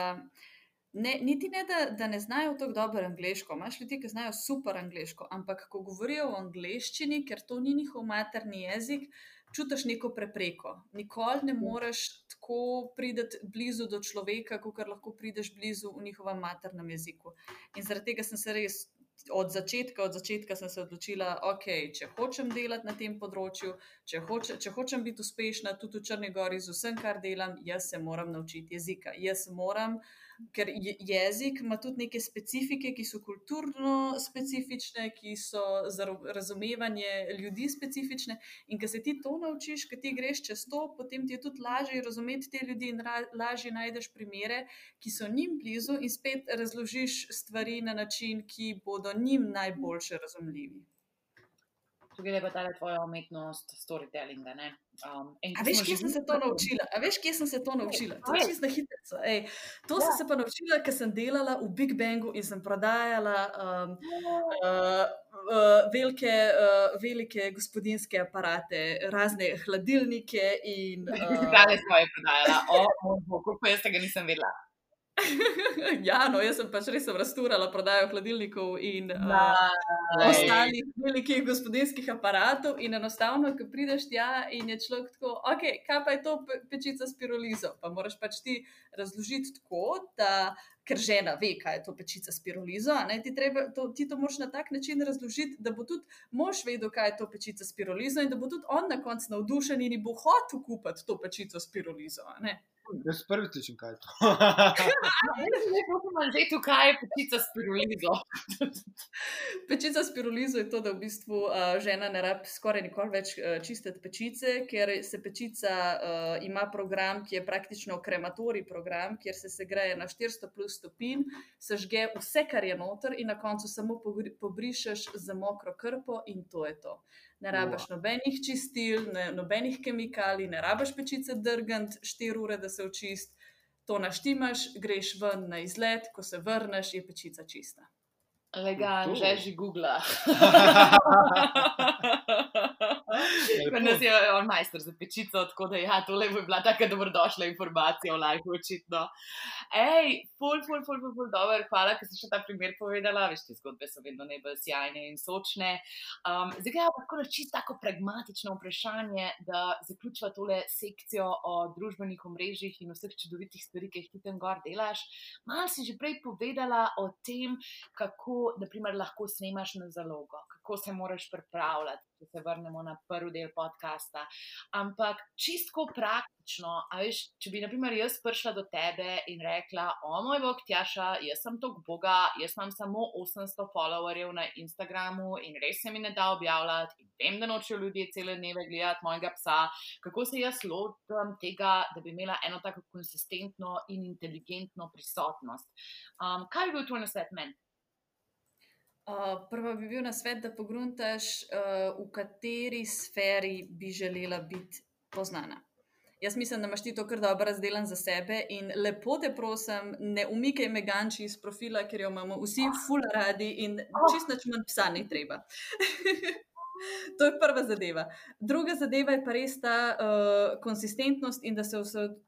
ne, niti ne, da, da ne znajo tako dobro angliško. Imáš ljudi, ki znajo super angliško, ampak ko govorijo o angliščini, ker to ni njihov materni jezik, čutiš neko prepreko. Nikoli ne moreš tako priti blizu do človeka, kot lahko prideš blizu v njihovem maternem jeziku. In zaradi tega sem se res. Od začetka, od začetka sem se odločila, okay, če hočem delati na tem področju, če, hoče, če hočem biti uspešna tudi v Črni Gori z vsem, kar delam, jaz se moram naučiti jezika. Jaz moram uh, ker jezik ima tudi neke specifike, ki so kulturno specifične, ki so za razumevanje ljudi specifične. In ker se ti to naučiš, ker ti greš čez to, potem ti je tudi lažje razumeti te ljudi in lažje najdeš primere, ki so njim blizu, in spet razložiš stvari na način, ki bodo njim najboljše razumljivi. Tukaj je pa ta tvoja umetnost storytellinga. Um, A veš, kje sem se to naučila? A veš, kje sem se to naučila? To je čisto hitro. To ja. sem se pa naučila, ker sem delala v Big Bangu in sem prodajala um, uh, uh, velike, uh, velike gospodinske aparate, razne hladilnike. Zdaj uh, svoje prodajala, o, o, o, kako jaz tega nisem vedela. ja, no, jaz sem pač res razturala prodajo hladilnikov in uh, ostalih velikih gospodinskih aparatov. In enostavno, ko prideš tja in je človek tako, ok, kaj pa je to pečica s pirolizo? Pa moraš pač ti razložiti tako, da. Ker žena ve, kaj je to pečica s pirolizo. Ti, treba, to, ti to moraš na tak način razložiti, da bo tudi mož vedel, kaj je to pečica s pirolizo, in da bo tudi on na koncu navdušen in bo hotel kupiti to pečico s pirolizo. Jaz prvi slišim, kaj je to. Ne, ne, ne, kaj je pečica s pirulizo. pečica s pirulizo je to, da v bistvu uh, žena ne rabi skoraj nikoli več uh, čistiti pečice, ker se pečica uh, ima program, ki je praktično krematori program, kjer se segreje na 400 plus stopinj, sežge vse, kar je noter, in na koncu samo pobrišeš za mokro krpo, in to je to ne rabiš nobenih čistil, ne, nobenih kemikalij, ne rabiš pečice drgant 4 ure, da se očist. To naštimaš, greš ven na izlet, ko se vrneš, je pečica čista. Legal, že že Google. Nas je on majster za pečico, tako da ja, tole bi bila tako dobrodošla informacija o lajku, očitno. Ej, ful, ful, ful, ful, ful, dober, hvala, ker si še ta primer povedala. Veš, te zgodbe so vedno najbolj sjajne in sočne. Um, zdaj ga tako čisto tako pragmatično vprašanje, da zaključiva tole sekcijo o družbenih omrežjih in vseh čudovitih stvari, ki jih ti tam gor delaš. Mal si že prej povedala o tem, kako naprimer, lahko snemaš na zalogo, kako se moraš pripravljati, če se vrnemo na prvi del podcasta. Ampak čisto praktično, veš, če bi, na primer, jaz prišla do tebe in rekla: O moj bog, Tjaša, jaz sem tok Boga, jaz imam samo 800 followerjev na Instagramu in res se mi ne da objavljati. Vem, da nočejo ljudje cele dneve gledati mojega psa. Kako se jaz lotim tega, da bi imela eno tako konsistentno in inteligentno prisotnost? Um, kaj bi bil tvoj nasvet meni? Uh, prva bi bil na svet, da pogruntaš, uh, v kateri sferi bi želela biti poznana. Jaz mislim, da imaš ti to kar dobro razdeljen za sebe in lepo te prosim, ne umikaj me ganči iz profila, ker jo imamo vsi ful radi in čist nič manj psa ni treba. to je prva zadeva. Druga zadeva je pa res ta uh, konsistentnost in da se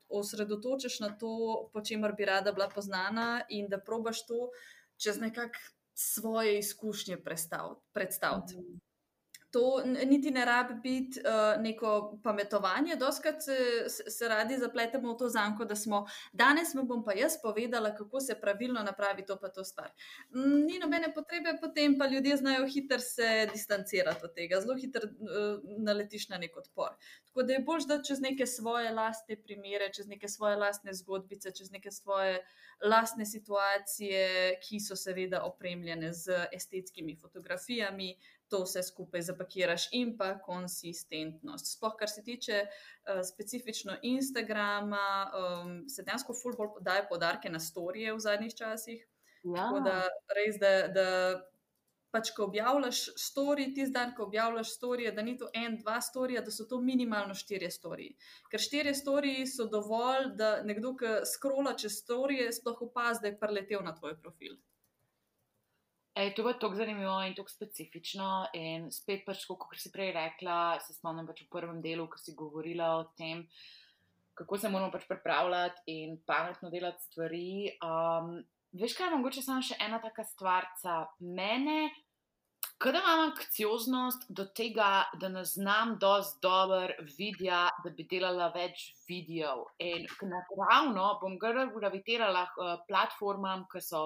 osredotočiš na to, po čemer bi rada bila poznana in da probaš to čez nekakšen svojej skúšne predstav. predstav. Mm-hmm. To niti ne rabi biti uh, neko pametovanje, doskrat se, se radi zapletemo v to zanko, da smo danes, vam bom pa jaz povedala, kako se pravilno napravi to pa to stvar. Ni nobene potrebe, potem pa ljudje znajo hitro se distancirati od tega, zelo hitro uh, naletiš na nek odpor. Tako da je bolj, da čez neke svoje lastne primere, čez neke svoje lastne zgodbice, čez neke svoje lastne situacije, ki so seveda opremljene z estetskimi fotografijami, to vse skupaj zapakiraš in pa konsistentnost. Sploh, kar se tiče uh, specifično Instagrama, um, se dejansko fulbol daje podarke na storije v zadnjih časih. Ja. Tako da res, da. da pač, ko objavljaš story, ti zdaj, ko objavljaš story, da ni to en, dva story, da so to minimalno štirje story. Ker štirje story so dovolj, da nekdo, ki skrola čez story, sploh opazi, da je preletel na tvoj profil. Ej, to je tako zanimivo in tako specifično. In spet, pač, kot si prej rekla, se spomnim pač v prvem delu, ko si govorila o tem, kako se moramo pač pripravljati in pametno delati stvari. Um, veš, kaj je mogoče samo še ena taka stvar. Mene Kada imam anksioznost do tega, da ne znam dosti dobro videti, da bi delala več videov. In naravno bom gravitirala k uh, platformam, ki so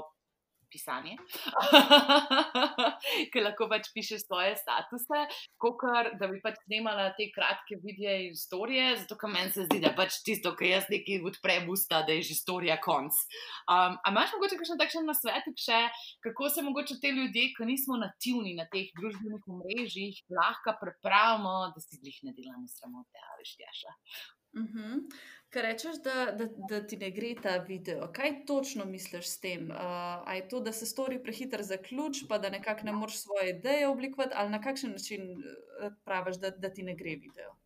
pisanje, ki lahko pač pišeš svoje statuse, kot da bi pač snimala te kratke videe in storije, zato ker meni se zdi, da pač tisto, kar jaz nekaj odprem usta, da je že storija konc. Um, a imaš mogoče kakšen takšen nasvet, še, kako se mogoče te ljudje, ki nismo nativni na teh družbenih omrežjih, lahko prepravimo, da si jih ne delamo sramote, ali štjaša. Mhm. Ker rečeš, da, da, da ti ne gre ta video, kaj točno misliš s tem? Uh, je to, da se stori prehiter zaključ, pa da nekako ne moreš svoje ideje oblikovati, ali na kakšen način uh, praviš, da, da ti ne gre video?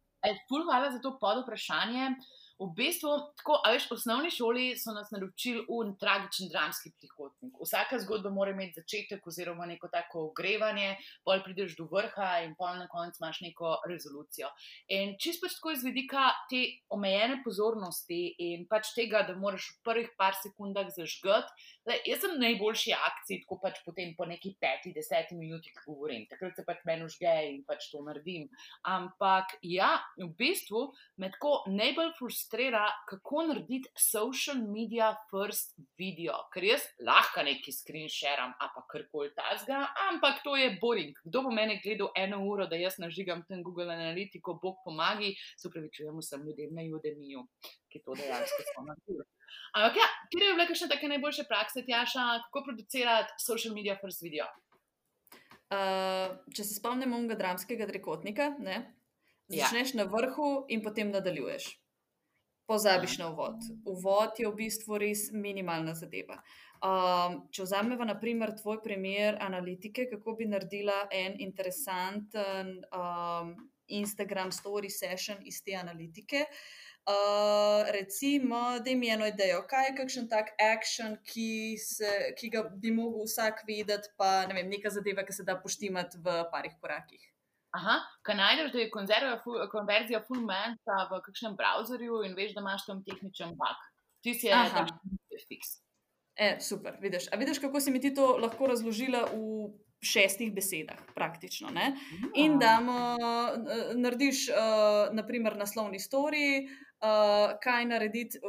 Hvala za to pod vprašanje. Uh, v bistvu, tako, veš, v osnovni šoli so nas naročili v tragičen dramski prihotnik. Vsaka zgodba mora imeti začetek, oziroma neko tako ogrevanje, pol prideš do vrha in pol na koncu imaš neko rezolucijo. In čisto pač tako iz vidika te omejene pozornosti in pač tega, da moraš v prvih par sekundah zažgati. Jaz sem najboljši akcij, tako pač potem po neki peti, deseti minuti govorim, takrat se pač meni užge in pač to naredim. Ampak ja, v bistvu me tako najbolj frustrira frustrira, kako narediti social media first video. Ker jaz lahko neki screen shaream, a pa karkoli tasga, ampak to je boring. Kdo bo meni gledal eno uro, da jaz nažigam ten Google Analytico, Bog pomagi, se upravičujem vsem ljudem na Udemiju, ki to dejansko so naredili. Ampak ja, kje je bila kakšna taka najboljša praksa, Tjaša, kako producirati social media first video? Uh, če se spomnimo dramskega trikotnika, ja. začneš ja. na vrhu in potem nadaljuješ pozabiš na uvod. Uvod je v bistvu res minimalna zadeva. Um, če vzamemo, na primer, tvoj primer analitike, kako bi naredila en interesanten um, Instagram story session iz te analitike. Uh, recimo, da mi eno idejo, kaj je kakšen tak akcion, ki, ki ga bi mogel vsak videti, pa ne vem, neka zadeva, ki se da poštimati v parih korakih. Aha, kaj najdeš, da je konverzija full menta v kakšnem browserju in veš, da imaš tam tehničen bug. Ti si je fiks. E, super, vidiš. A vidiš, kako si mi ti to lahko razložila v šestih besedah, praktično. Ne? In da narediš, uh, naprimer, naslovni story, uh, kaj narediti,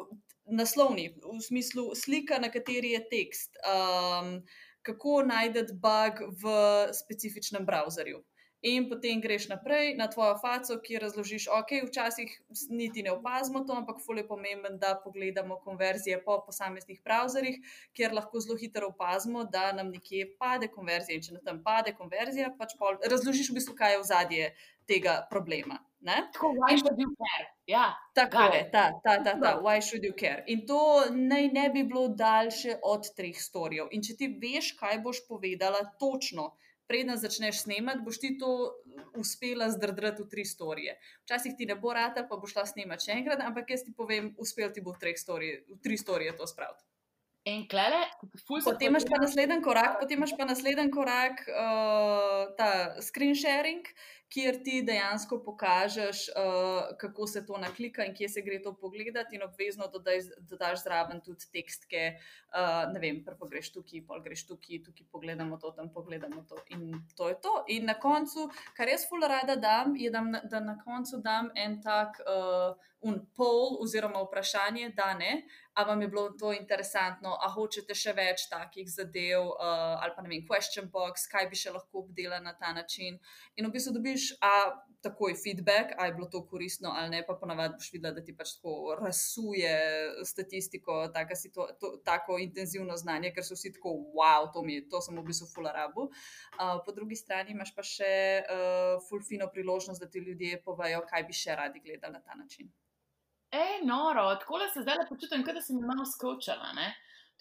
naslovni, v smislu slika, na kateri je tekst. Um, kako najdete bug v specifičnem browserju in potem greš naprej na tvojo faco, ki razložiš, ok, včasih niti ne opazimo to, ampak fulje pomemben, da pogledamo konverzije po posameznih browserjih, kjer lahko zelo hitro opazimo, da nam nekje pade konverzija in če na tem pade konverzija, pač pol, razložiš v bistvu, kaj je v zadje tega problema. Ne? Tako, why should you care? Ja, tako je, ta, ta, ta, ta, why should you care. In to naj ne bi bilo daljše od treh storijev. In če ti veš, kaj boš povedala točno, preden začneš snemati, boš ti to uspela zdrdrati v tri storije. Včasih ti ne bo rata, pa boš šla snemati še enkrat, ampak jaz ti povem, uspel ti bo v, storije, v tri storije to spraviti. In klele, potem imaš pa naslednji korak, potem imaš pa naslednji korak, uh, ta screen sharing, kjer ti dejansko pokažeš, uh, kako se to naklika in kje se gre to pogledati, in obvezno dodaj, dodaš zraven tudi tekstke. Uh, ne vem, prvo greš tukaj, pol greš tukaj, tukaj pogledamo to, tam pogledamo to. In to je to. In na koncu, kar jaz ful rada dam, je, da, da na koncu dam en tak uh, un pol oziroma vprašanje, da ne. A vam je bilo to interesantno, a hočete še več takih zadev, uh, ali pa ne vem, question box, kaj bi še lahko obdelali na ta način. In v bistvu dobiš a takoj feedback, a je bilo to koristno ali ne, pa ponavadi boš videla, da ti pač tako rasuje statistiko, tako, to, to, tako intenzivno znanje, ker so vsi tako, wow, to, mi, to sem v bistvu full arabu. Uh, po drugi strani imaš pa še uh, full fino priložnost, da ti ljudje povejo, kaj bi še radi gledali na ta način. Ej, noro, tako se zdaj počutim, da sem malo skočila. Ne?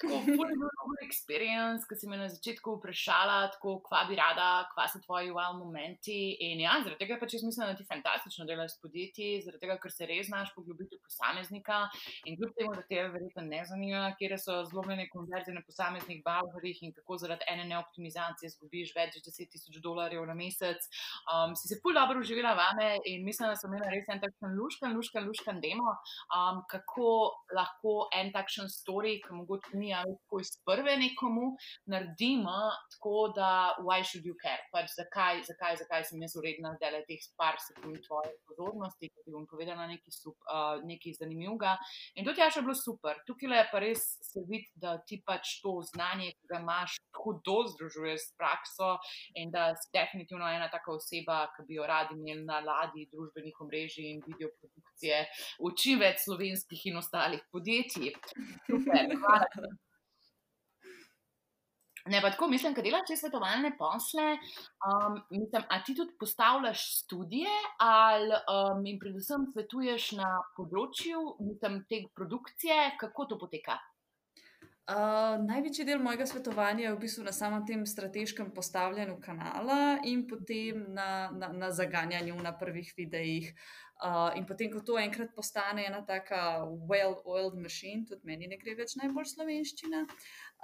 Tako zelo dober experience, ki si me na začetku vprašala, tako, kva bi rada, kva so tvoji wow momenti. In ja, zaradi tega pač jaz mislim, da ti fantastično delaš s podjetji, zaradi tega, ker se res znaš poglobiti v posameznika. In kljub temu, da te verjetno ne zanima, kje so zlomljene konverzije na posameznih bavharjih in kako zaradi ene neoptimizacije izgubiš več 10 tisoč dolarjev na mesec, um, si se pol dobro uživela vame in mislim, da sem imela res en takšen luškan, luškan, luškan demo, um, kako lahko en takšen story, ki mogoče ni ali tako iz prve nekomu naredimo, tako da, why should you care? Pač zakaj, zakaj, zakaj sem jaz uredna, da le teh par sekund tvoje pozornosti, ki ti bom povedala nekaj, uh, nekaj zanimivega. In to ti je še bilo super. Tukaj je pa res se vidi, da ti pač to znanje, ki ga imaš, hudo združuje s prakso in da si definitivno ena taka oseba, ki bi jo radi imeli na ladji družbenih omrežij in videoprodukcije v čim več slovenskih in ostalih podjetij. Super, hvala. Ne, pa tako mislim, da delaš te svetovalne posle. Um, mislim, a ti tudi postavljaš študije ali um, in predvsem svetuješ na področju mislim, te produkcije, kako to poteka? Uh, največji del mojega svetovanja je v bistvu na samem tem strateškem postavljanju kanala in potem na, na, na zaganjanju na prvih videih. Uh, in potem, ko to enkrat postane ena taka well-oiled machine, tudi meni ne gre več najbolj slovenščina.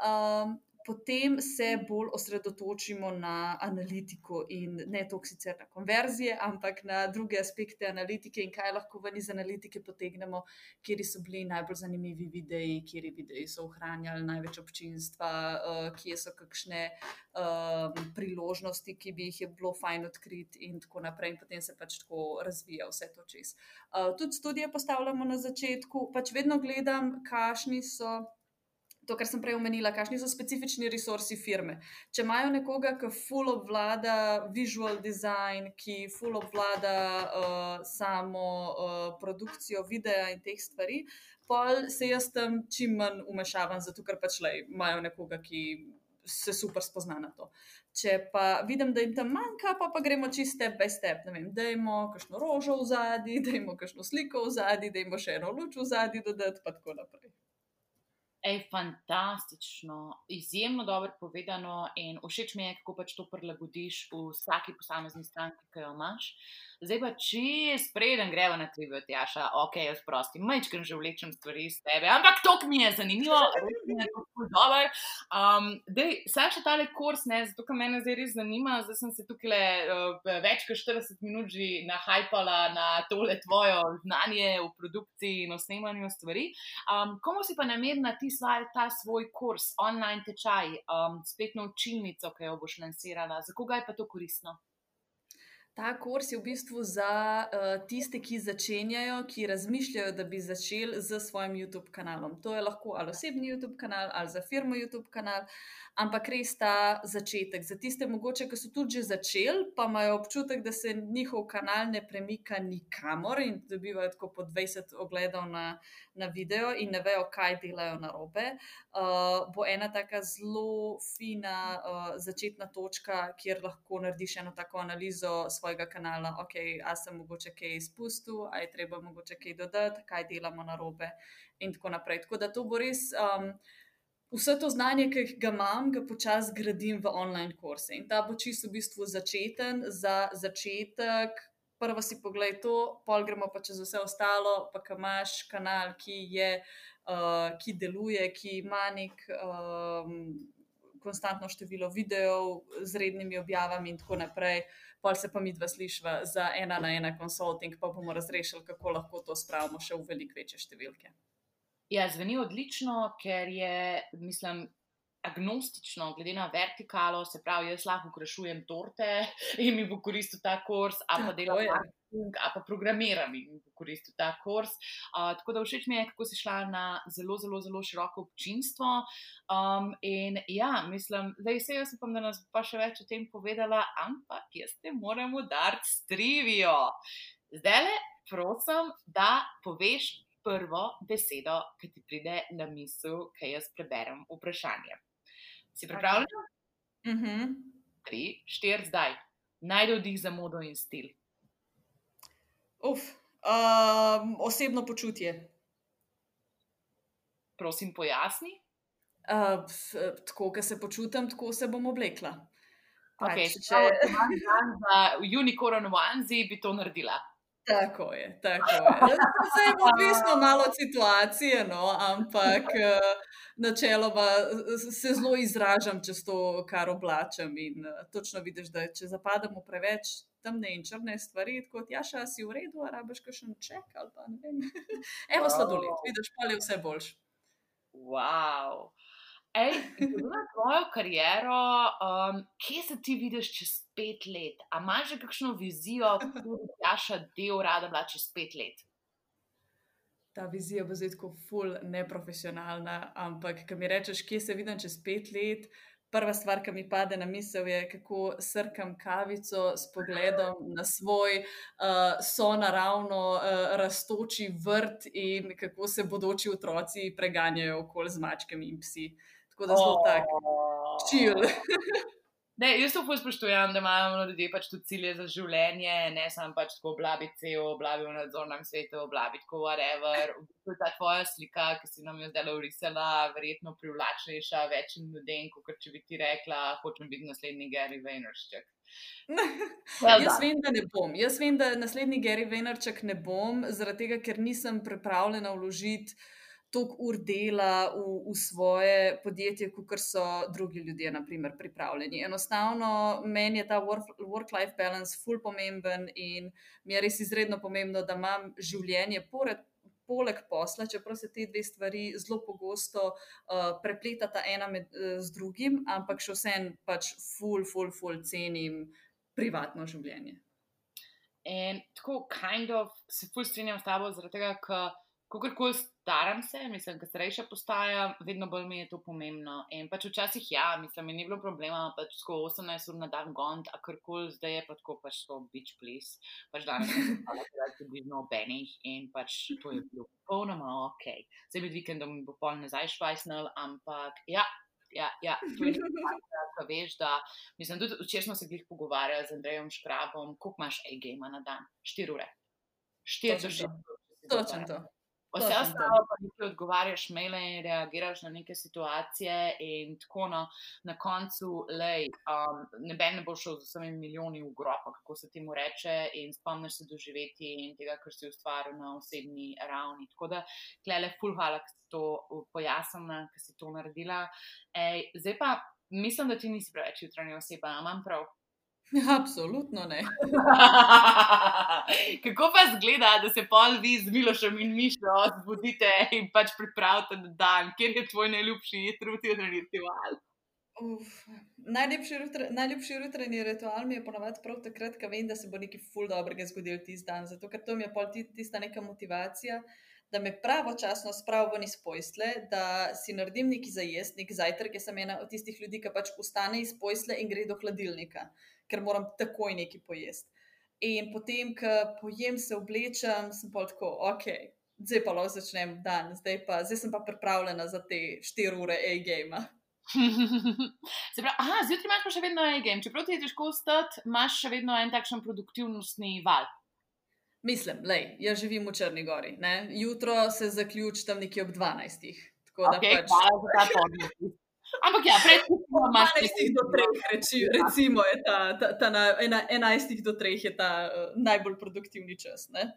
Um, potem se bolj osredotočimo na analitiko in ne toliko sicer na konverzije, ampak na druge aspekte analitike in kaj lahko ven iz analitike potegnemo, kje so bili najbolj zanimivi videi, kje videi so ohranjali največ občinstva, uh, kje so kakšne um, priložnosti, ki bi jih je bilo fajn odkriti in tako naprej. In potem se pač tako razvija vse to čez. Uh, tudi študije postavljamo na začetku, pač vedno gledam, kakšni so to, kar sem prej omenila, kakšni so specifični resursi firme. Če imajo nekoga, ki full obvlada visual design, ki full obvlada uh, samo uh, produkcijo videa in teh stvari, pol se jaz tam čim manj umešavam, zato ker pač le imajo nekoga, ki. Se super spozna na to. Če pa vidim, da jim tam manjka, pa, pa gremo čiste step step. Da imamo kakšno rožo v zadnji, da imamo kakšno sliko v zadnji, da imamo še eno luč v zadnji, dodati pa tako naprej. Ej, fantastično, izjemno dobro povedano in všeč mi je, kako pač to prilagodiš vsaki posamezni stranki, ki jo imaš. Zdaj pa čez preden gremo na trivijo, Tjaša, ok, jaz prosti, majčkam že vlečem stvari iz tebe, ampak to mi je zanimivo, res mi je tako dobro. Um, dej, saj še tale kurs, ne, zato ker me zdaj res zanima, zdaj sem se tukaj le uh, več kot 40 minut že nahajpala na tole tvojo znanje v produkciji in o snemanju stvari. Um, komu si pa namerna ti svoj, ta svoj kurs, online tečaj, um, spletno učilnico, ki jo boš lansirala, za koga je pa to koristno? ta kurs je v bistvu za uh, tiste, ki začenjajo, ki razmišljajo, da bi začeli z svojim YouTube kanalom. To je lahko ali osebni YouTube kanal ali za firmo YouTube kanal. Ampak res ta začetek. Za tiste, mogoče, ki so tudi že začeli, pa imajo občutek, da se njihov kanal ne premika nikamor in dobivajo tako po 20 ogledov na, na video in ne vejo, kaj delajo na robe. Uh, bo ena taka zelo fina uh, začetna točka, kjer lahko narediš eno tako analizo svojega kanala. Ok, a sem mogoče kaj izpustil, a je treba mogoče kaj dodati, kaj delamo na robe in tako naprej. Tako da to bo res. Um, vse to znanje, ki ga imam, ga počasi gradim v online kurse. In ta bo čisto v bistvu začeten za začetek. Prvo si pogled to, pol gremo pa čez vse ostalo, pa kam imaš kanal, ki, je, uh, ki deluje, ki ima nek um, konstantno število videov z rednimi objavami in tako naprej. Pol se pa mi dva slišva za ena na ena konsulting, pa bomo razrešili, kako lahko to spravimo še v veliko večje številke. Ja, zveni odlično, ker je, mislim, agnostično, glede na vertikalo, se pravi, jaz lahko ukrašujem torte in mi bo koristil ta kurs, a pa delam marketing, a pa programiram in mi bo koristil ta kurs. Uh, tako da všeč mi je, kako si šla na zelo, zelo, zelo široko občinstvo. Um, in ja, mislim, da je vse, jaz upam, da nas pa še več o tem povedala, ampak jaz te moramo dati strivijo. Zdaj le, prosim, da poveš prvo besedo, ki ti pride na misel, ki jaz preberem vprašanje. Si pripravljen? Uh -huh. Tri, štiri, zdaj. Najdel dih za modo in stil. Uf, um, osebno počutje. Prosim, pojasni. Uh, tako, kot se počutim, tako se bom oblekla. Okay, pač, če... če za unicorn onesie, bi to naredila. Tako je, tako je. Vse je odvisno malo od situacije, no, ampak eh, načeloma se zelo izražam čez to, kar oblačam. In uh, točno vidiš, da če zapademo preveč temne in črne stvari, kot ja, še si v redu, arabiš še ček ali pa ne vem. Evo sladoled, vidiš, pa je vse boljš. Wow. Ej, na tvojo kariero, um, kje se ti vidiš čez pet let? A imaš že kakšno vizijo, kako bi Jaša del rada bila čez pet let? Ta vizija bo zdaj tako ful neprofesionalna, ampak, ko mi rečeš, kje se vidim čez pet let, prva stvar, ki mi pade na misel, je, kako srkam kavico s pogledom na svoj uh, sonaravno uh, raztoči vrt in kako se bodoči otroci preganjajo okoli z mačkami in psi. Tako da smo oh. tako čil. Ne, jaz to spoštujem, da imamo ljudje pač tudi cilje za življenje, ne samo pač tako oblabi CEO, oblabi v nadzornem svetu, oblabi tako whatever. To je ta tvoja slika, ki si nam jo zdaj urisala, verjetno privlačnejša večjim ljudem, kot če bi ti rekla, hočem biti naslednji Gary Vaynerchuk. jaz vem, da ne bom. Jaz vem, da naslednji Gary Vaynerchuk ne bom, zaradi tega, ker nisem pripravljena vložiti toliko ur dela v, v svoje podjetje, kot so drugi ljudje, naprimer, pripravljeni. Enostavno, meni je ta work-life balance ful pomemben in mi je res izredno pomembno, da imam življenje pored. Poleg posla, čeprav se te dve stvari zelo pogosto uh, prepletata ena med uh, drugim, ampak še vsem pač ful, ful, ful cenim privatno življenje. In tako, kind of, se ful strinjam s tabo, zaradi tega, ker kakorkoli staram se, mislim, da starejša postaja, vedno bolj mi je to pomembno. In pač včasih, ja, mislim, mi ni bilo problema, pač sko 18 ur na dan gond, a karkoli zdaj je pa tako, pač to beach please. Pač danes sem bila približno ob enih in pač to je bilo popolnoma ok. Zdaj med vikendom bo pol nazaj švajsnil, ampak ja. Ja, ja, to je nekaj, kar veš. Da, mislim, tudi včeraj smo se jih pogovarjali z Andrejem Škrabom, koliko imaš A-game na dan? 4 ure. 4 ure. Točno to. Vse ostalo pa ti odgovarjaš, maile in reagiraš na neke situacije, in tako no, na koncu, lej, um, neben ne bo šel z vsemi milijoni v grob, kako se ti mu reče, in spomniš se doživeti in tega, kar si ustvaril na osebni ravni. Tako da, klele, full hvala, ki si to pojasnila, ki si to naredila. Ej, zdaj pa mislim, da ti nisi preveč jutranja oseba, imam prav. Absolutno ne. Kako pa zgleda, da se pol vi z Milošem in Mišo zbudite in pač pripravite na dan, kjer je tvoj najljubši jutri, ritual? Uf, najlepši, jutr, najlepši jutranji ritual mi je ponovadi prav takrat, ko vem, da se bo nekaj ful dobrega zgodil tisti dan. Zato, ker to mi je pol tista neka motivacija, da me pravočasno spravim iz posle, da si naredim neki zajest, neki zajtrk. Jaz sem ena od tistih ljudi, ki pač ustane iz posle in gre do hladilnika, ker moram takoj nekaj pojesti. In potem, ko pojem, se oblečem, sem pa tako, ok, zdaj pa lahko začnem dan, zdaj pa zdaj sem pa pripravljena za te 4 ure A-game. Se pravi, aha, zjutraj imaš pa še vedno en game, čeprav ti je težko ostati, imaš še vedno en takšen produktivnostni val. Mislim, lej, jaz živim v Črni Gori. Ne? Jutro se zaključi tam nekje ob 12. Tako da okay, pač. Hvala za ta podnik. Ampak ja, predtem imaš 12 do 3, reči, recimo, je ta, ta, ta na, ena, 11 do 3 je ta uh, najbolj produktivni čas. Ne?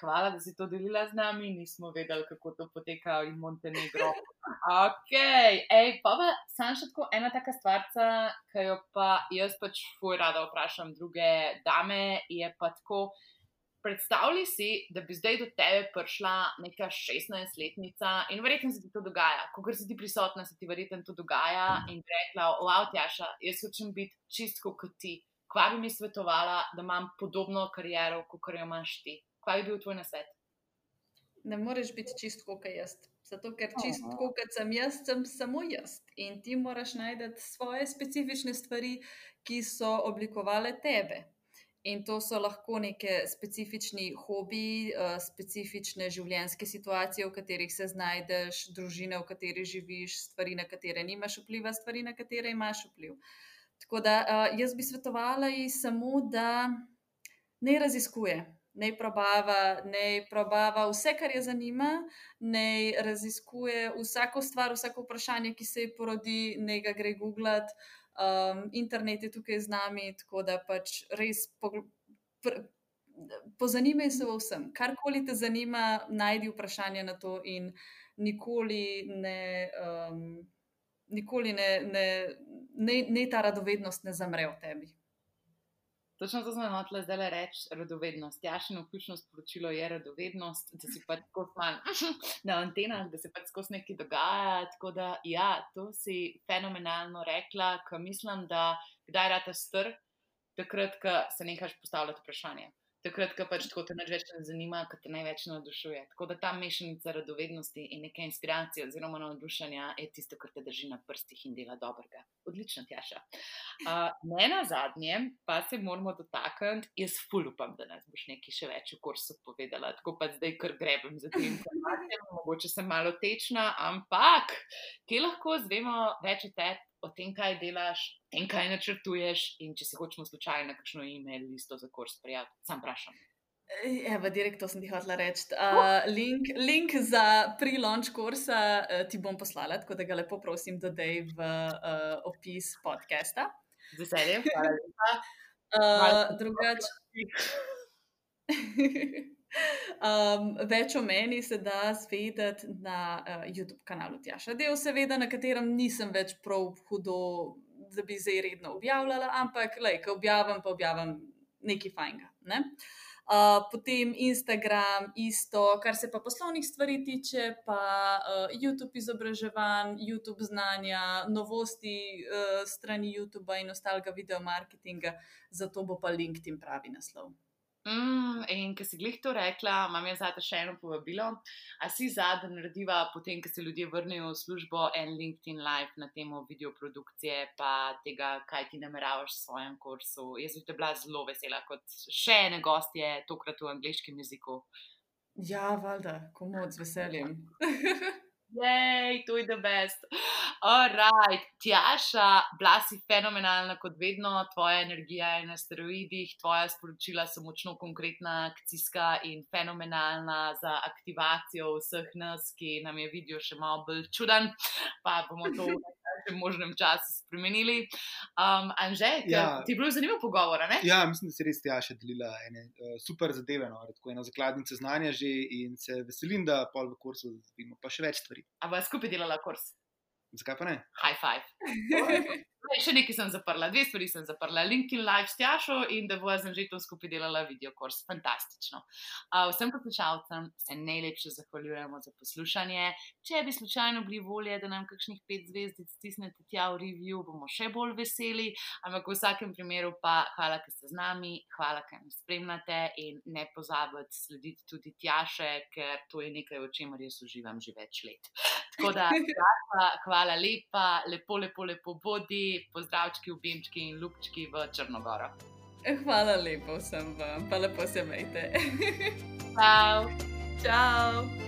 hvala, da si to delila z nami, nismo vedeli, kako to poteka v Montenegro. Ok, ej, pa pa sem še tako ena taka stvar, ki jo pa jaz pač fuj rada vprašam druge dame, je pa tako. Predstavljaj si, da bi zdaj do tebe prišla neka 16-letnica in verjetno se ti to dogaja, ko si ti prisotna, se ti verjetno to dogaja in rekla: Wow, Tjaša, jaz hočem biti čistko kot ti. Kva bi mi svetovala, da imam podobno kariero, kot jo imaš ti? kaj bi bil tvoj nasvet? Ne moreš biti čist kot jaz. Zato, ker čist kot sem jaz, sem samo jaz. In ti moraš najti svoje specifične stvari, ki so oblikovale tebe. In to so lahko neke specifični hobiji, uh, specifične življenjske situacije, v katerih se znajdeš, družine, v kateri živiš, stvari, na katere nimaš vpliva, stvari, na katere imaš vpliv. Tako da uh, jaz bi svetovala ji samo, da ne raziskuje, naj probava, naj probava vse, kar je zanima, naj raziskuje vsako stvar, vsako vprašanje, ki se ji porodi, naj ga gre googlat. Um, internet je tukaj z nami, tako da pač res pozanimaj se o vsem. Karkoli te zanima, najdi vprašanje na to in nikoli ne. Um, Nikoli ne, ne, ne, ne ta radovednost ne zamre v tebi. Točno to smo hoteli zdaj reči, radovednost. Jašino ključno sporočilo je radovednost, da si pač tako mal na antenah, da se pač skozi nekaj dogaja. Tako da, ja, to si fenomenalno rekla, ker mislim, da kdaj rata str, takrat, ko se nehaš postavljati vprašanje takrat, ko pač tako te največ ne zanima, ko te največ navdušuje. Tako da ta mešanica radovednosti in neke inspiracije oziroma navdušenja je tisto, kar te drži na prstih in dela dobrega. Odlično, Tjaša. Uh, ne na zadnje, pa se moramo dotakniti, jaz fulupam, da nas boš nekaj še več v kursu povedala, tako pa zdaj kar grebem za te informacije, mogoče sem malo tečna, ampak kje lahko zvemo več o tebi? o tem, kaj delaš, in kaj načrtuješ, in če se hočemo slučajno na kakšno ali listo za kurs prijaviti, sam vprašam. Evo, direkt to sem ti hotela reči. Uh, link, link za pre-launch kursa uh, ti bom poslala, tako da ga lepo prosim, dodaj v uh, opis podcasta. Z veseljem, hvala lepa. Uh, drugače. Um, več o meni se da zvedeti na uh, YouTube kanalu Tjaša Del, seveda, na katerem nisem več prav hudo, da bi zdaj redno objavljala, ampak, lej, ko objavim, pa objavim nekaj fajnega. Ne? Uh, potem Instagram, isto, kar se pa poslovnih stvari tiče, pa uh, YouTube izobraževanj, YouTube znanja, novosti uh, strani YouTube in ostalega video marketinga, zato bo pa LinkedIn pravi naslov. Mm, in ki si glih to rekla, imam jaz za te še eno povabilo. A si zadnji narediva, potem, ko se ljudje vrnejo v službo, en LinkedIn live na temo videoprodukcije, pa tega, kaj ti nameravaš v svojem kursu. Jaz bi te bila zelo vesela, kot še ene gostje, tokrat v angliškem jeziku. Ja, valjda, komod z veseljem. Jej, to je the best. Alright, Tjaša, bila si fenomenalna kot vedno, tvoja energija je na steroidih, tvoja sporočila so močno konkretna, akcijska in fenomenalna za aktivacijo vseh nas, ki nam je video še malo bolj čuden, pa bomo to v možnem času spremenili. Um, Anže, ja. ti je bil zanimiv pogovor, ne? Ja, mislim, da si res Tjaša delila ene uh, super zadeve, no, tako eno zakladnico znanja že in se veselim, da pol v kursu vidimo pa še več stvari. A bo skupaj delala kurs? Zakaj pa ne? High five. Ne, še nekaj sem zaprla, dve stvari sem zaprla, LinkedIn Live s Tjašo in da bo z Anžetom skupaj delala video kurs. Fantastično. Vsem poslušalcem se najlepše zahvaljujemo za poslušanje. Če bi slučajno bili volje, da nam kakšnih pet zvezdic stisnete tja v review, bomo še bolj veseli. Ampak v vsakem primeru pa hvala, ker ste z nami, hvala, ker nas spremljate in ne pozabite slediti tudi Tjaše, ker to je nekaj, o čemer jaz uživam že več let. Tako da, hvala, hvala lepa, lepo, lepo, lepo bodi, pozdravčki, ubimčki in ljubčki v Črnogoro. Hvala lepo vsem vam, pa lepo se majte. Ciao. Ciao.